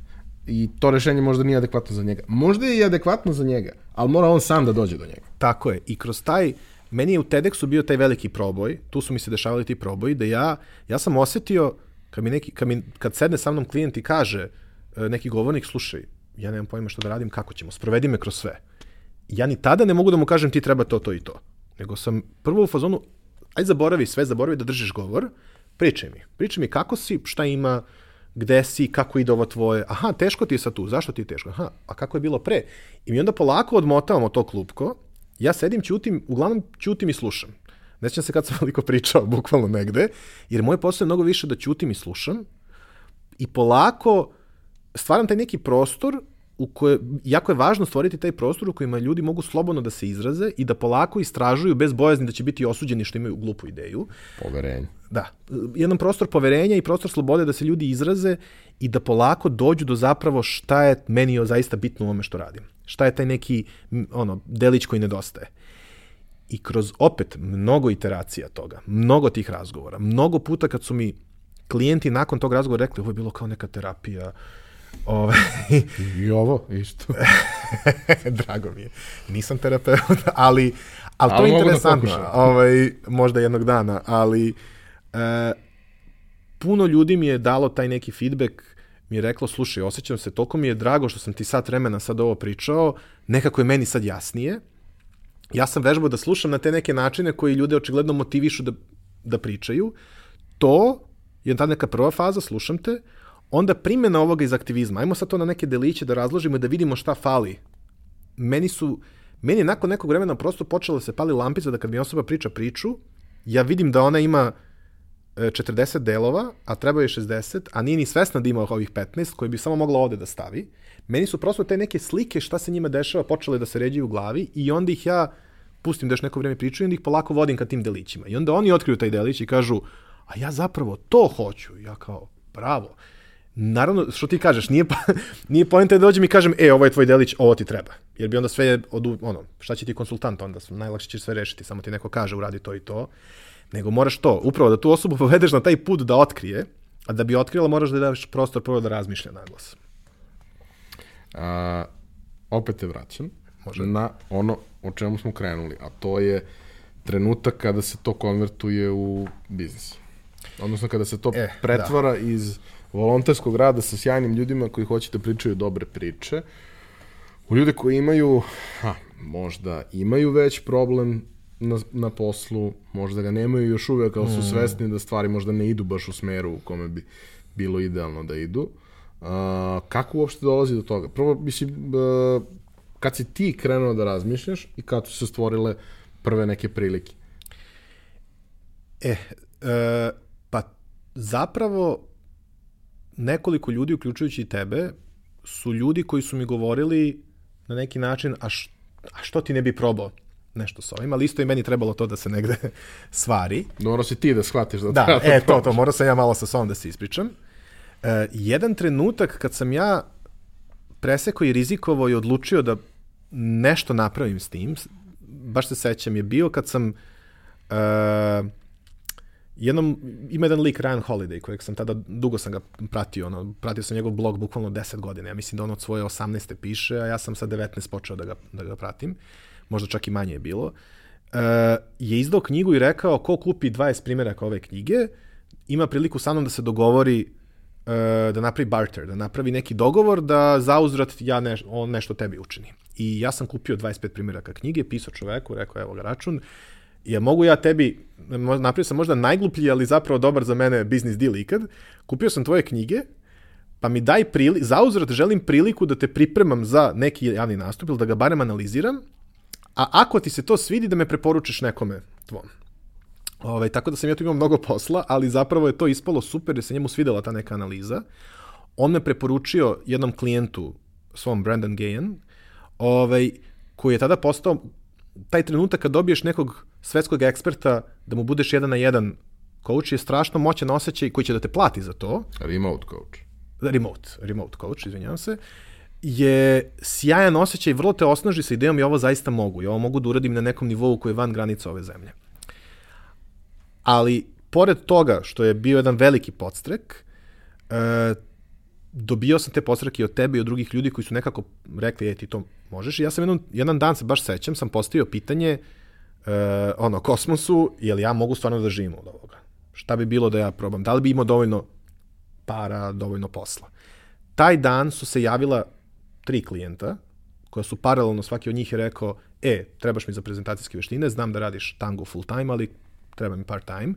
I to rešenje možda nije adekvatno za njega. Možda je i adekvatno za njega, ali mora on sam da dođe do njega. Tako je. I kroz taj, meni je u TEDxu bio taj veliki proboj, tu su mi se dešavali ti proboji, da ja, ja sam osetio, kad, mi neki, kad, mi, kad sedne sa mnom klijent i kaže, e, neki govornik, slušaj, ja nemam pojma što da radim, kako ćemo, sprovedi me kroz sve. Ja ni tada ne mogu da mu kažem ti treba to, to i to. Nego sam prvo u fazonu, aj zaboravi sve, zaboravi da držiš govor, pričaj mi. Pričaj mi kako si, šta ima, gde si, kako ide ovo tvoje, aha, teško ti je sad tu, zašto ti je teško, aha, a kako je bilo pre? I mi onda polako odmotavamo to klupko, ja sedim, ćutim, uglavnom ćutim i slušam. Ne se kad sam <laughs> veliko pričao, bukvalno negde, jer moj posao je mnogo više da ćutim i slušam i polako stvaram taj neki prostor u koje, jako je važno stvoriti taj prostor u kojima ljudi mogu slobodno da se izraze i da polako istražuju bez bojazni da će biti osuđeni što imaju glupu ideju. Poverenje. Da, jedan prostor poverenja i prostor slobode da se ljudi izraze i da polako dođu do zapravo šta je meni zaista bitno u ovome što radim. Šta je taj neki ono, delić koji nedostaje. I kroz opet mnogo iteracija toga, mnogo tih razgovora, mnogo puta kad su mi klijenti nakon tog razgovora rekli ovo je bilo kao neka terapija, Ove, I ovo isto. <laughs> Drago mi je. Nisam terapeut, ali, ali, ali to je da interesantno. Da ovaj, možda jednog dana, ali e, puno ljudi mi je dalo taj neki feedback, mi je reklo, slušaj, osjećam se, toliko mi je drago što sam ti sat vremena sad ovo pričao, nekako je meni sad jasnije. Ja sam vežbao da slušam na te neke načine koji ljude očigledno motivišu da, da pričaju. To je ta neka prva faza, slušam te, onda primjena ovoga iz aktivizma, ajmo sad to na neke deliće da razložimo i da vidimo šta fali. Meni su, meni je nakon nekog vremena prosto počela da se pali lampica da kad mi osoba priča priču, ja vidim da ona ima 40 e, delova, a treba je 60, a nije ni svesna da ima ovih 15, koje bi samo mogla ovde da stavi. Meni su prosto te neke slike šta se njima dešava počele da se ređaju u glavi i onda ih ja pustim da još neko vreme pričaju i onda ih polako vodim ka tim delićima. I onda oni otkriju taj delić i kažu, a ja zapravo to hoću. Ja kao, bravo. Naravno, što ti kažeš, nije, <laughs> nije pojenta da dođem i kažem, e, ovo je tvoj delić, ovo ti treba. Jer bi onda sve, od, ono, šta će ti konsultant onda, najlakše ćeš sve rešiti, samo ti neko kaže, uradi to i to. Nego moraš to, upravo da tu osobu <laughs> povedeš na taj put da otkrije, a da bi otkrila moraš da daš prostor prvo da razmišlja na glas. A, opet te vraćam Može. na ono o čemu smo krenuli, a to je trenutak kada se to konvertuje u biznis. Odnosno kada se to e, pretvara da. iz volonterskog rada sa sjajnim ljudima koji hoće da pričaju dobre priče, u ljude koji imaju, ha, možda imaju već problem na, na poslu, možda ga nemaju još uvek, ali su mm. svesni da stvari možda ne idu baš u smeru u kome bi bilo idealno da idu. Uh, kako uopšte dolazi do toga? Prvo, mislim, uh, kad si ti krenuo da razmišljaš i kad su se stvorile prve neke prilike? E, e pa zapravo nekoliko ljudi, uključujući i tebe, su ljudi koji su mi govorili na neki način, a, š, a što ti ne bi probao nešto sa ovim, ali isto i meni trebalo to da se negde <laughs> svari. Morao si ti da shvatiš da, da treba e, to, to, morao sam ja malo sa sobom da se ispričam. E, jedan trenutak kad sam ja presekao i rizikovao i odlučio da nešto napravim s tim, baš se sećam, je bio kad sam e, jednom, ima jedan lik Ryan Holiday, kojeg sam tada, dugo sam ga pratio, ono, pratio sam njegov blog bukvalno 10 godina, ja mislim da on od svoje 18. piše, a ja sam sa 19 počeo da ga, da ga pratim, možda čak i manje je bilo, e, je izdao knjigu i rekao ko kupi 20 primjeraka ove knjige, ima priliku sa mnom da se dogovori e, da napravi barter, da napravi neki dogovor da zauzrat ja ne, on nešto tebi učini. I ja sam kupio 25 primjeraka knjige, pisao čoveku, rekao evo ga račun, ja mogu ja tebi, napravio sam možda najgluplji, ali zapravo dobar za mene biznis deal ikad, kupio sam tvoje knjige, pa mi daj priliku, zauzrat želim priliku da te pripremam za neki javni nastup ili da ga barem analiziram, a ako ti se to svidi da me preporučiš nekome tvom. Ove, ovaj, tako da sam ja tu imao mnogo posla, ali zapravo je to ispalo super jer se njemu svidela ta neka analiza. On me preporučio jednom klijentu, svom Brandon Gayen, ovaj, koji je tada postao taj trenutak kad dobiješ nekog svetskog eksperta da mu budeš jedan na jedan coach je strašno moćan osjećaj koji će da te plati za to. Remote coach. Remote, remote coach, izvinjavam se je sjajan osjećaj, vrlo te osnaži sa idejom i ovo zaista mogu. I ovo mogu da uradim na nekom nivou koji je van granica ove zemlje. Ali, pored toga što je bio jedan veliki podstrek, e, dobio sam te podstreke od tebe i od drugih ljudi koji su nekako rekli, je ti to možeš. I ja sam jedan, jedan dan se baš sećam, sam postavio pitanje e, ono, kosmosu, je li ja mogu stvarno da živim od ovoga? Šta bi bilo da ja probam? Da li bi imao dovoljno para, dovoljno posla? Taj dan su se javila tri klijenta, koja su paralelno, svaki od njih je rekao, e, trebaš mi za prezentacijske veštine, znam da radiš tango full time, ali treba mi part time.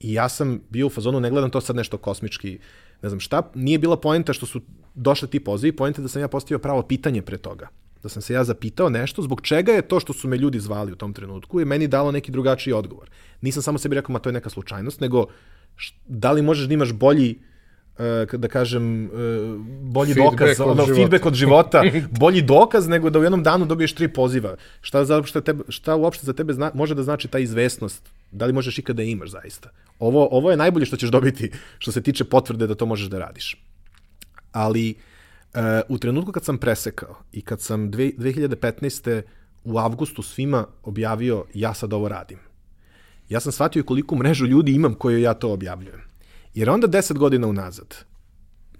I ja sam bio u fazonu, ne gledam to sad nešto kosmički, ne znam šta, nije bila poenta što su došli ti pozivi, poenta da sam ja postavio pravo pitanje pre toga. Da sam se ja zapitao nešto, zbog čega je to što su me ljudi zvali u tom trenutku i meni dalo neki drugačiji odgovor. Nisam samo sebi rekao, ma to je neka slučajnost, nego da li možeš da imaš bolji uh, da kažem, uh, bolji feedback dokaz, od ono, života. feedback od života, <laughs> bolji dokaz nego da u jednom danu dobiješ tri poziva. Šta, za, šta, tebe, šta uopšte za tebe zna, može da znači ta izvesnost? Da li možeš ikada da imaš zaista? Ovo, ovo je najbolje što ćeš dobiti što se tiče potvrde da to možeš da radiš. Ali uh, u trenutku kad sam presekao i kad sam dve, 2015. u avgustu svima objavio ja sad ovo radim, ja sam shvatio koliko mrežu ljudi imam koju ja to objavljujem. Jer onda deset godina unazad,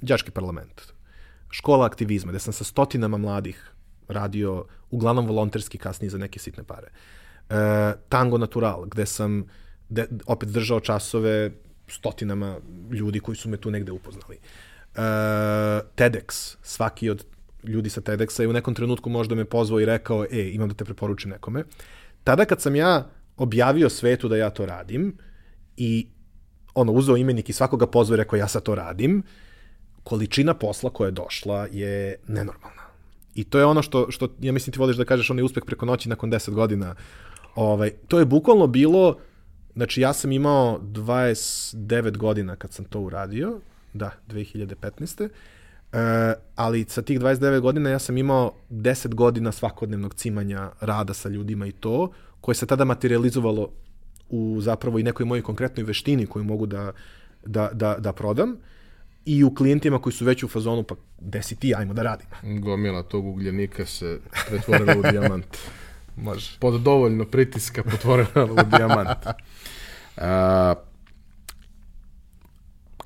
đački parlament, škola aktivizma, gde sam sa stotinama mladih radio, uglavnom volonterski kasnije za neke sitne pare. E, Tango Natural, gde sam de, opet držao časove stotinama ljudi koji su me tu negde upoznali. TEDx, svaki od ljudi sa TEDxa je u nekom trenutku možda me pozvao i rekao, e, imam da te preporučim nekome. Tada kad sam ja objavio svetu da ja to radim i ono, uzeo imenik i svakoga pozvao i rekao ja sad to radim, količina posla koja je došla je nenormalna. I to je ono što, što ja mislim ti voliš da kažeš onaj uspeh preko noći nakon 10 godina. Ovaj, to je bukvalno bilo, znači ja sam imao 29 godina kad sam to uradio, da, 2015. Uh, ali sa tih 29 godina ja sam imao 10 godina svakodnevnog cimanja rada sa ljudima i to, koje se tada materializovalo u zapravo i nekoj mojoj konkretnoj veštini koju mogu da, da, da, da prodam i u klijentima koji su već u fazonu, pa gde si ti, ajmo da radimo. Gomila tog ugljenika se pretvorila u dijamant. <laughs> Može. Pod dovoljno pritiska potvorila u dijamant. <laughs> A,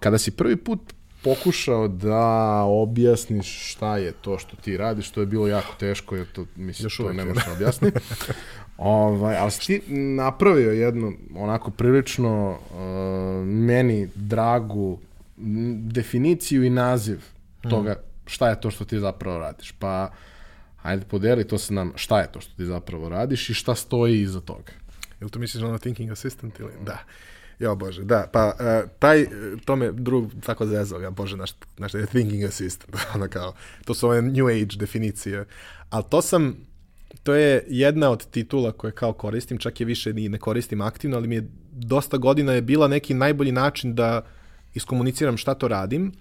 kada si prvi put pokušao da objasniš šta je to što ti radiš, to je bilo jako teško, jer to, mislim, Još to ne možeš da objasniti. <laughs> Ovaj, ali si ti napravio jednu onako prilično uh, meni dragu definiciju i naziv mm. toga šta je to što ti zapravo radiš. Pa, ajde podeli to sa nam šta je to što ti zapravo radiš i šta stoji iza toga. Jel to misliš ono thinking assistant ili? Da. Ja, bože, da, pa uh, taj, to me drug tako zezao, ja, bože, naš, naš thinking assistant, <laughs> ono kao, to su ove new age definicije, ali to sam, to je jedna od titula koje kao koristim, čak je više ni ne koristim aktivno, ali mi je dosta godina je bila neki najbolji način da iskomuniciram šta to radim,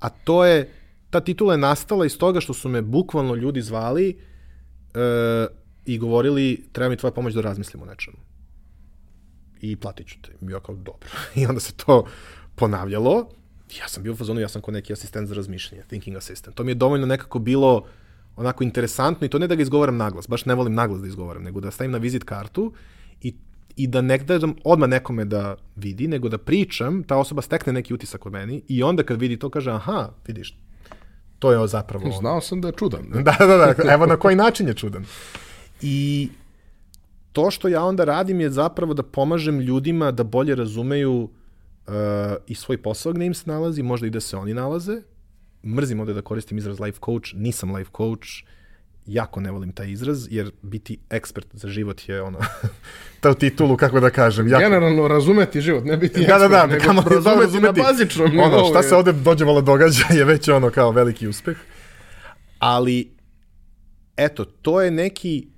a to je, ta titula je nastala iz toga što su me bukvalno ljudi zvali e, i govorili treba mi tvoja pomoć da razmislim o nečemu. I platit ću te. I ja kao, dobro. <laughs> I onda se to ponavljalo. Ja sam bio u fazonu, ja sam ko neki asistent za razmišljanje, thinking assistant. To mi je dovoljno nekako bilo onako interesantno i to ne da ga izgovaram naglas, baš ne volim naglas da izgovaram, nego da stavim na vizit kartu i, i da ne dam odmah nekome da vidi, nego da pričam, ta osoba stekne neki utisak od meni i onda kad vidi to kaže, aha, vidiš, to je zapravo. Znao sam da je čudan. <laughs> da, da, da, evo na koji način je čudan. I to što ja onda radim je zapravo da pomažem ljudima da bolje razumeju uh, i svoj posao gde im se nalazi, možda i da se oni nalaze, mrzim ovde da koristim izraz life coach, nisam life coach, jako ne volim taj izraz, jer biti ekspert za život je ono, <laughs> ta titulu, kako da kažem. Jako... Generalno razumeti život, ne biti ekspert, da, da, da, nego kamo, razumeti na bazičnom Ono, šta se ovde dođevalo događa je već ono kao veliki uspeh. Ali, eto, to je neki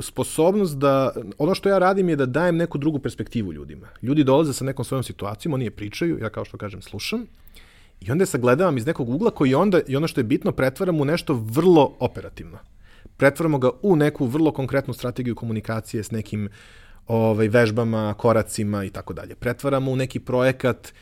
sposobnost da, ono što ja radim je da dajem neku drugu perspektivu ljudima. Ljudi dolaze sa nekom svojom situacijom, oni je pričaju, ja kao što kažem slušam, I onda sagledavam iz nekog ugla koji onda, i ono što je bitno, pretvaram u nešto vrlo operativno. Pretvaramo ga u neku vrlo konkretnu strategiju komunikacije s nekim ovaj, vežbama, koracima i tako dalje. Pretvaramo u neki projekat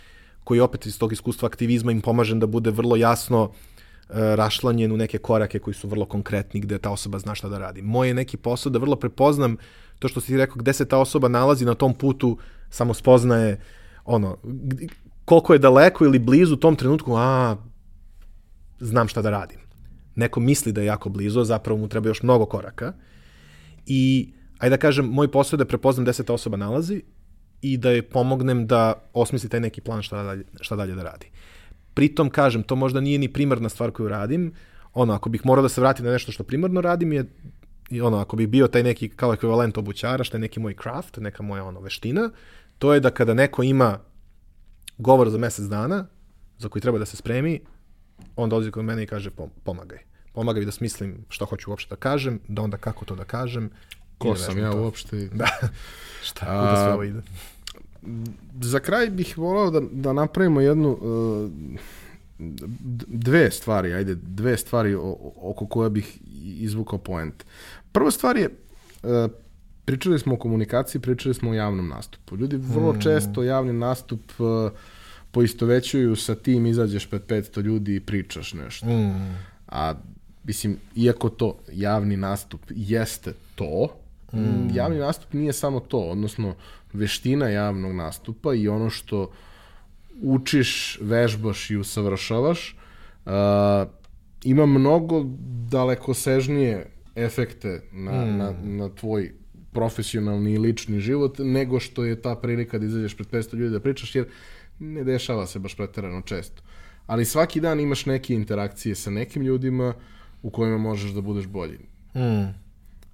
koji opet iz tog iskustva aktivizma im pomažem da bude vrlo jasno e, rašlanjen u neke korake koji su vrlo konkretni, gde ta osoba zna šta da radi. Moj je neki posao da vrlo prepoznam to što si ti rekao, gde se ta osoba nalazi na tom putu, samo spoznaje ono, koliko je daleko ili blizu u tom trenutku, a, znam šta da radim. Neko misli da je jako blizu, a zapravo mu treba još mnogo koraka. I, ajde da kažem, moj posao je da prepoznam gde se ta osoba nalazi i da je pomognem da osmisli taj neki plan šta dalje, šta dalje da radi. Pritom, kažem, to možda nije ni primarna stvar koju radim, ono, ako bih morao da se vratim na nešto što primarno radim, je i ono, ako bih bio taj neki kao ekvivalent obućara, što je neki moj craft, neka moja ono, veština, to je da kada neko ima govor za mesec dana, za koji treba da se spremi, on dolazi kod mene i kaže pomagaj. Pomagaj mi da smislim šta hoću uopšte da kažem, da onda kako to da kažem. Ko sam ja to. uopšte? <laughs> Da. šta, kuda sve ovo ide? Za kraj bih volao da, da napravimo jednu uh, dve stvari, ajde, dve stvari oko koja bih izvukao point. Prva stvar je, uh, pričali smo o komunikaciji, pričali smo o javnom nastupu. Ljudi vrlo hmm. često javni nastup uh, poistovećuju sa tim, izađeš pred 500 ljudi i pričaš nešto. Hmm. A, mislim, iako to javni nastup jeste to, hmm. javni nastup nije samo to, odnosno veština javnog nastupa i ono što učiš, vežbaš i usavršavaš, uh, ima mnogo dalekosežnije efekte na, mm. na, na tvoj profesionalni i lični život, nego što je ta prilika da izađeš pred 500 ljudi da pričaš, jer ne dešava se baš preterano često. Ali svaki dan imaš neke interakcije sa nekim ljudima u kojima možeš da budeš bolji. Mm.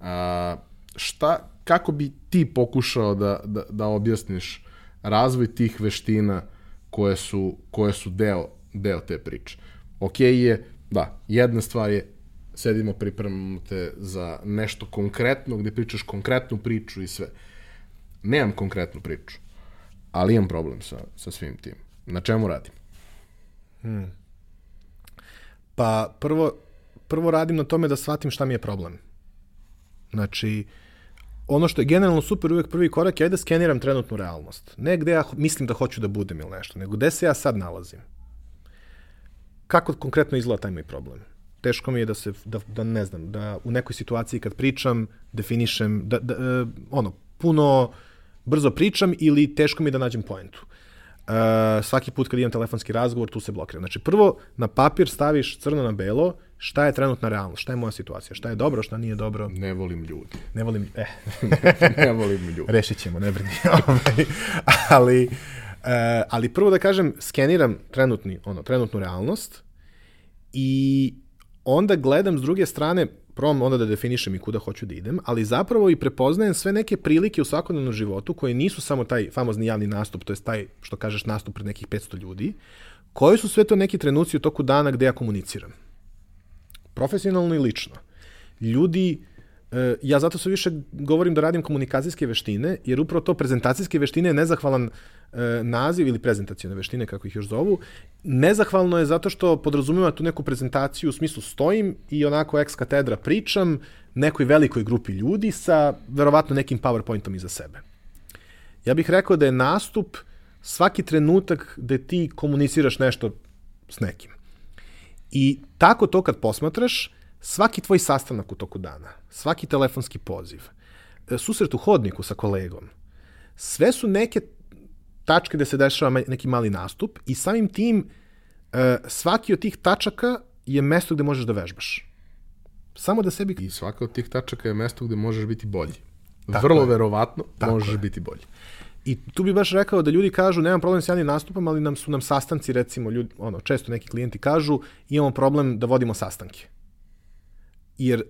A, šta, kako bi ti pokušao da, da, da objasniš razvoj tih veština koje su, koje su deo, deo te priče? Ok je, da, jedna stvar je sedimo, pripremamo te za nešto konkretno, gde pričaš konkretnu priču i sve. Nemam konkretnu priču, ali imam problem sa, sa svim tim. Na čemu radim? Hmm. Pa prvo, prvo radim na tome da shvatim šta mi je problem. Znači, ono što je generalno super uvek prvi korak je da skeniram trenutnu realnost. Ne gde ja mislim da hoću da budem ili nešto, nego gde se ja sad nalazim. Kako konkretno izgleda taj moj problem teško mi je da se, da, da ne znam, da u nekoj situaciji kad pričam, definišem, da, da, uh, ono, puno brzo pričam ili teško mi je da nađem poentu. Uh, svaki put kad imam telefonski razgovor, tu se blokiram. Znači, prvo na papir staviš crno na belo šta je trenutna realnost, šta je moja situacija, šta je dobro, šta nije dobro. Ne volim ljudi. Ne volim, eh. <laughs> ne volim ljudi. Rešit ćemo, ne brini. <laughs> Ovaj, ali, uh, ali prvo da kažem, skeniram trenutni, ono, trenutnu realnost i onda gledam s druge strane, probam onda da definišem i kuda hoću da idem, ali zapravo i prepoznajem sve neke prilike u svakodnevnom životu koje nisu samo taj famozni javni nastup, to je taj, što kažeš, nastup pred nekih 500 ljudi, koji su sve to neki trenuci u toku dana gde ja komuniciram. Profesionalno i lično. Ljudi E, ja zato sve više govorim da radim komunikacijske veštine, jer upravo to prezentacijske veštine je nezahvalan e, naziv ili prezentacijone veštine, kako ih još zovu. Nezahvalno je zato što podrazumeva tu neku prezentaciju u smislu stojim i onako ex katedra pričam nekoj velikoj grupi ljudi sa verovatno nekim powerpointom iza sebe. Ja bih rekao da je nastup svaki trenutak da ti komuniciraš nešto s nekim. I tako to kad posmatraš, svaki tvoj sastanak u toku dana, svaki telefonski poziv, e, susret u hodniku sa kolegom, sve su neke tačke gde se dešava neki mali nastup i samim tim e, svaki od tih tačaka je mesto gde možeš da vežbaš. Samo da sebi... I svaka od tih tačaka je mesto gde možeš biti bolji. Tako Vrlo je. verovatno Tako možeš je. biti bolji. I tu bi baš rekao da ljudi kažu nemam problem s javnim nastupom, ali nam su nam sastanci recimo ljudi, ono, često neki klijenti kažu imamo problem da vodimo sastanke jer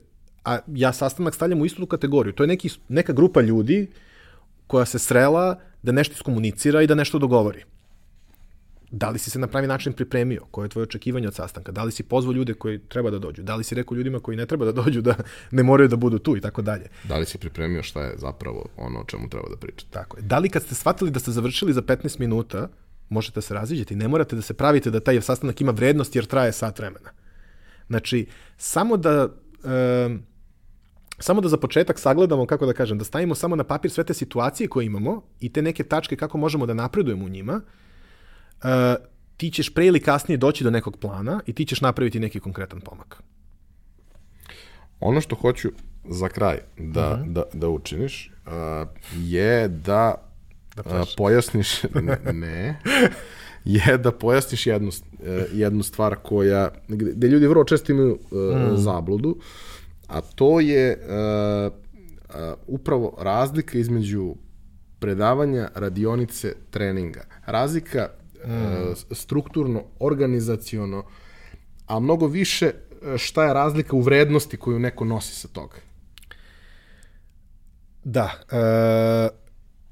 a ja sastanak stavljam u istu kategoriju. To je neki, neka grupa ljudi koja se srela da nešto iskomunicira i da nešto dogovori. Da li si se na pravi način pripremio? Koje je tvoje očekivanje od sastanka? Da li si pozvao ljude koji treba da dođu? Da li si rekao ljudima koji ne treba da dođu da ne moraju da budu tu i tako dalje? Da li si pripremio šta je zapravo ono o čemu treba da pričate? Tako je. Da li kad ste shvatili da ste završili za 15 minuta, možete da se raziđete i ne morate da se pravite da taj sastanak ima vrednost jer traje sat vremena. Znači, samo da samo da za početak sagledamo, kako da kažem, da stavimo samo na papir sve te situacije koje imamo i te neke tačke kako možemo da napredujemo u njima, uh, ti ćeš pre ili kasnije doći do nekog plana i ti ćeš napraviti neki konkretan pomak. Ono što hoću za kraj da, uh -huh. da, da učiniš uh, je da, da uh, pojasniš, <laughs> ne, ne je da pojasniš jednu, uh, jednu stvar koja, gde, gde ljudi vrlo često imaju uh, mm. zabludu, a to je uh, uh, upravo razlika između predavanja, radionice, treninga. Razlika mm. uh, strukturno, organizaciono, a mnogo više šta je razlika u vrednosti koju neko nosi sa toga. Da, e,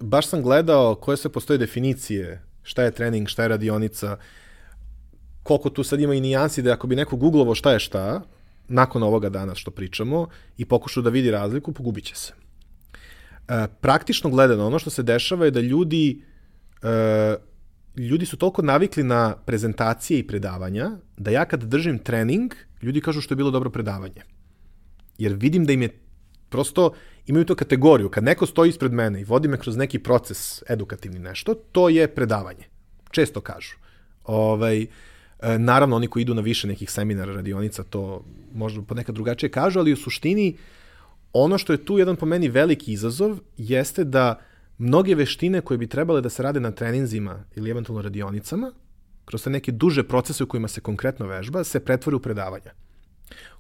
baš sam gledao koje sve postoje definicije, šta je trening, šta je radionica, koliko tu sad ima i nijansi da ako bi neko googlovo šta je šta, nakon ovoga dana što pričamo, i pokušao da vidi razliku, pogubit će se. E, praktično gledano, ono što se dešava je da ljudi e, ljudi su toliko navikli na prezentacije i predavanja, da ja kad držim trening, ljudi kažu što je bilo dobro predavanje. Jer vidim da im je prosto, imaju to kategoriju. Kad neko stoji ispred mene i vodi me kroz neki proces edukativni nešto, to je predavanje. Često kažu. Ovaj, e, naravno, oni koji idu na više nekih seminara, radionica, to možda ponekad drugačije kažu, ali u suštini ono što je tu jedan po meni veliki izazov jeste da mnoge veštine koje bi trebale da se rade na treninzima ili eventualno radionicama, kroz te neke duže procese u kojima se konkretno vežba, se pretvori u predavanja.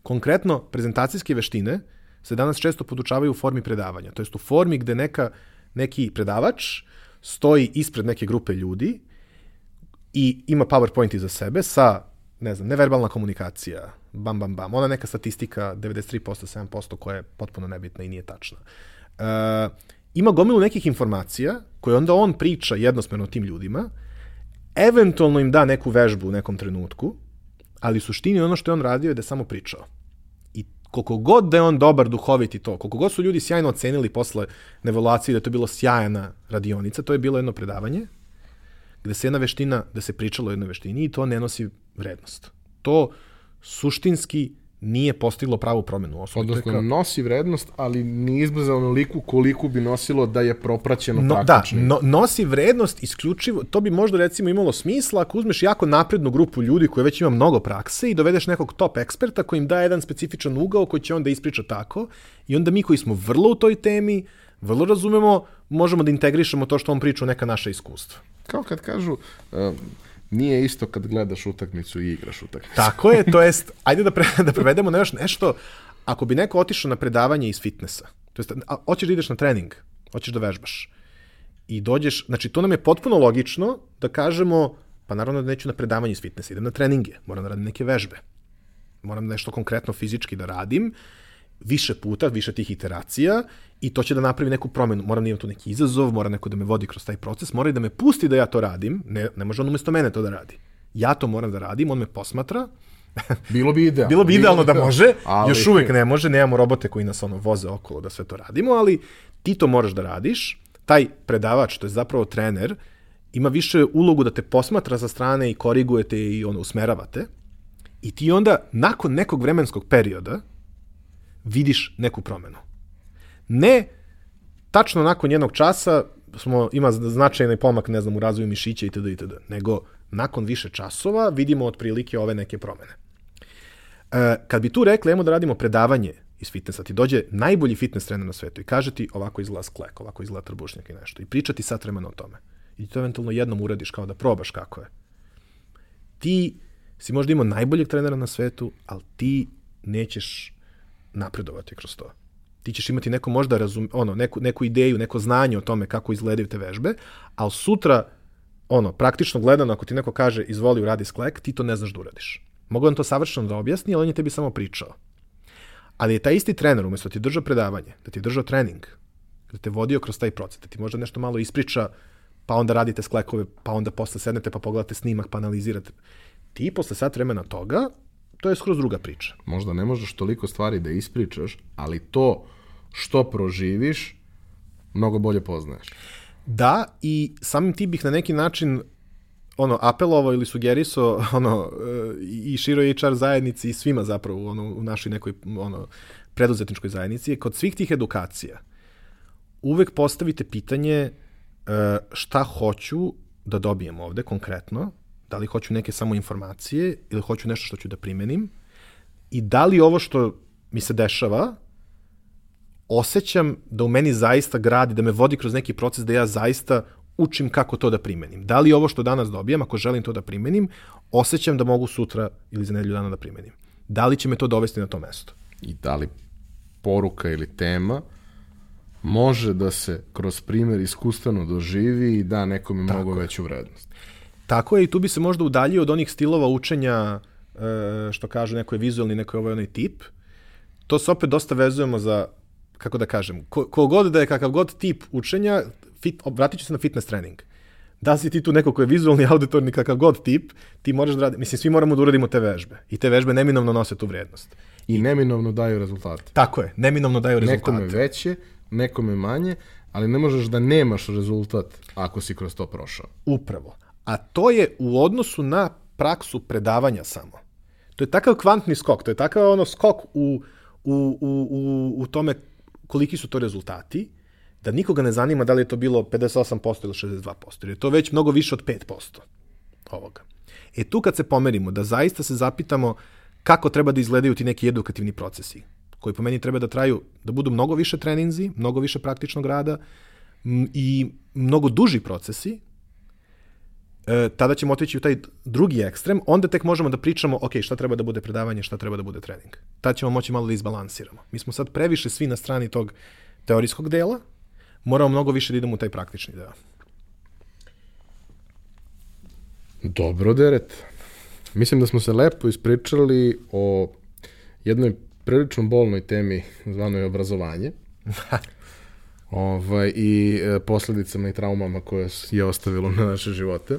Konkretno, prezentacijske veštine se danas često podučavaju u formi predavanja, to jest u formi gde neka, neki predavač stoji ispred neke grupe ljudi i ima PowerPoint iza sebe sa, ne znam, neverbalna komunikacija, bam, bam, bam, ona neka statistika 93%, 7% koja je potpuno nebitna i nije tačna. Uh, ima gomilu nekih informacija koje onda on priča jednosmeno tim ljudima, eventualno im da neku vežbu u nekom trenutku, ali suštini ono što je on radio je da je samo pričao. I koliko god da je on dobar, duhovit i to, koliko god su ljudi sjajno ocenili posle nevaluacije da je to bilo sjajna radionica, to je bilo jedno predavanje, gde se jedna veština, da se pričalo o jednoj veštini i to ne nosi vrednost. To suštinski nije postiglo pravu promenu. Odnosno, kao... nosi vrednost, ali nije izbrza onoliku koliko bi nosilo da je propraćeno no, praktično. Da, no, nosi vrednost isključivo, to bi možda recimo imalo smisla ako uzmeš jako naprednu grupu ljudi koji već ima mnogo prakse i dovedeš nekog top eksperta koji im da jedan specifičan ugao koji će onda ispriča tako i onda mi koji smo vrlo u toj temi, vrlo razumemo, možemo da integrišemo to što on priča u neka naša iskustva. Kao kad kažu, um, nije isto kad gledaš utakmicu i igraš utakmicu. Tako je, to jest, ajde da, pre, <laughs> da prevedemo na još nešto, ako bi neko otišao na predavanje iz fitnessa, to jest, a, hoćeš da ideš na trening, hoćeš da vežbaš, i dođeš, znači to nam je potpuno logično da kažemo, pa naravno da neću na predavanje iz fitnessa, idem na treninge, moram da radim neke vežbe, moram nešto konkretno fizički da radim, više puta, više tih iteracija i to će da napravi neku promenu. Moram da imam tu neki izazov, mora neko da me vodi kroz taj proces, mora i da me pusti da ja to radim, ne, ne može on umesto mene to da radi. Ja to moram da radim, on me posmatra, <laughs> Bilo bi idealno. Bilo bi idealno da može, ali... još uvek ne može, nemamo robote koji nas ono voze okolo da sve to radimo, ali ti to moraš da radiš. Taj predavač, to je zapravo trener, ima više ulogu da te posmatra sa strane i korigujete i ono usmeravate. I ti onda, nakon nekog vremenskog perioda, vidiš neku promenu. Ne tačno nakon jednog časa smo, ima značajni pomak, ne znam, u razvoju mišića itd. itd. Nego nakon više časova vidimo otprilike ove neke promene. E, kad bi tu rekli, ajmo da radimo predavanje iz fitnessa, ti dođe najbolji fitness trener na svetu i kaže ti ovako izgleda sklek, ovako izgleda trbušnjak i nešto. I pričati sat vremena o tome. I to eventualno jednom uradiš kao da probaš kako je. Ti si možda imao najboljeg trenera na svetu, ali ti nećeš napredovati kroz to. Ti ćeš imati neko možda razum, ono, neku, neku ideju, neko znanje o tome kako izgledaju te vežbe, ali sutra, ono, praktično gledano, ako ti neko kaže izvoli uradi sklek, ti to ne znaš da uradiš. Mogu vam to savršeno da objasni, ali on je tebi samo pričao. Ali je taj isti trener, umesto da ti držao predavanje, da ti držao trening, da te vodio kroz taj proces, da ti možda nešto malo ispriča, pa onda radite sklekove, pa onda posle sednete pa pogledate snimak, pa analizirate. Ti posle sat vremena toga to je skroz druga priča. Možda ne možeš toliko stvari da ispričaš, ali to što proživiš, mnogo bolje poznaješ. Da, i samim ti bih na neki način ono, apelovao ili sugerisao <laughs> ono, e, i široj HR zajednici i svima zapravo ono, u našoj nekoj ono, preduzetničkoj zajednici je kod svih tih edukacija uvek postavite pitanje e, šta hoću da dobijem ovde konkretno, da li hoću neke samo informacije ili hoću nešto što ću da primenim i da li ovo što mi se dešava osjećam da u meni zaista gradi, da me vodi kroz neki proces da ja zaista učim kako to da primenim. Da li ovo što danas dobijam, ako želim to da primenim, osjećam da mogu sutra ili za nedelju dana da primenim. Da li će me to dovesti na to mesto? I da li poruka ili tema može da se kroz primer iskustveno doživi i da nekome Tako mnogo je. veću vrednost. Tako je i tu bi se možda udaljio od onih stilova učenja e, što kažu neko je vizualni, neko je ovaj onaj tip. To se opet dosta vezujemo za, kako da kažem, ko, ko god da je kakav god tip učenja, fit, vratit ću se na fitness trening. Da si ti tu neko ko je vizualni, <laughs> auditorni, kakav god tip, ti moraš da radi, mislim, svi moramo da uradimo te vežbe. I te vežbe neminovno nose tu vrijednost. I neminovno daju rezultate. Tako je, neminovno daju rezultate. Nekome veće, nekome manje, ali ne možeš da nemaš rezultat ako si kroz to prošao. Upravo. A to je u odnosu na praksu predavanja samo. To je takav kvantni skok, to je takav ono skok u, u, u, u, tome koliki su to rezultati, da nikoga ne zanima da li je to bilo 58% ili 62%, jer je to već mnogo više od 5% ovoga. E tu kad se pomerimo, da zaista se zapitamo kako treba da izgledaju ti neki edukativni procesi, koji po meni treba da traju, da budu mnogo više treninzi, mnogo više praktičnog rada i mnogo duži procesi, tada ćemo otići u taj drugi ekstrem, onda tek možemo da pričamo, ok, šta treba da bude predavanje, šta treba da bude trening. Tad ćemo moći malo da izbalansiramo. Mi smo sad previše svi na strani tog teorijskog dela, moramo mnogo više da idemo u taj praktični deo. Dobro, Deret. Mislim da smo se lepo ispričali o jednoj prilično bolnoj temi zvanoj obrazovanje. <laughs> ovaj, I e, posledicama i traumama koje je ostavilo na naše živote.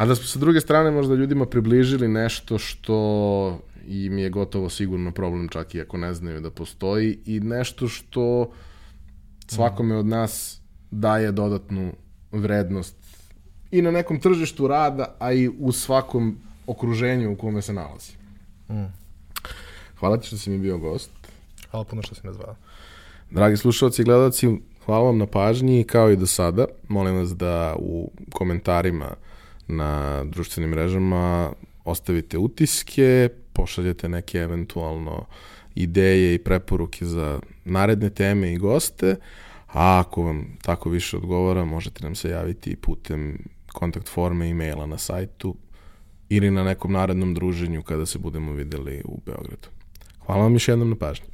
A da smo sa druge strane možda ljudima približili nešto što im je gotovo sigurno problem čak i ako ne znaju da postoji i nešto što svakome od nas daje dodatnu vrednost i na nekom tržištu rada, a i u svakom okruženju u kome se nalazi. Mm. Hvala ti što si mi bio gost. Hvala puno što si me zvao. Dragi slušalci i gledalci, hvala vam na pažnji kao i do sada. Molim vas da u komentarima na društvenim mrežama ostavite utiske, pošaljete neke eventualno ideje i preporuke za naredne teme i goste, a ako vam tako više odgovara, možete nam se javiti putem kontakt forme e maila na sajtu ili na nekom narednom druženju kada se budemo videli u Beogradu. Hvala vam još jednom na pažnji.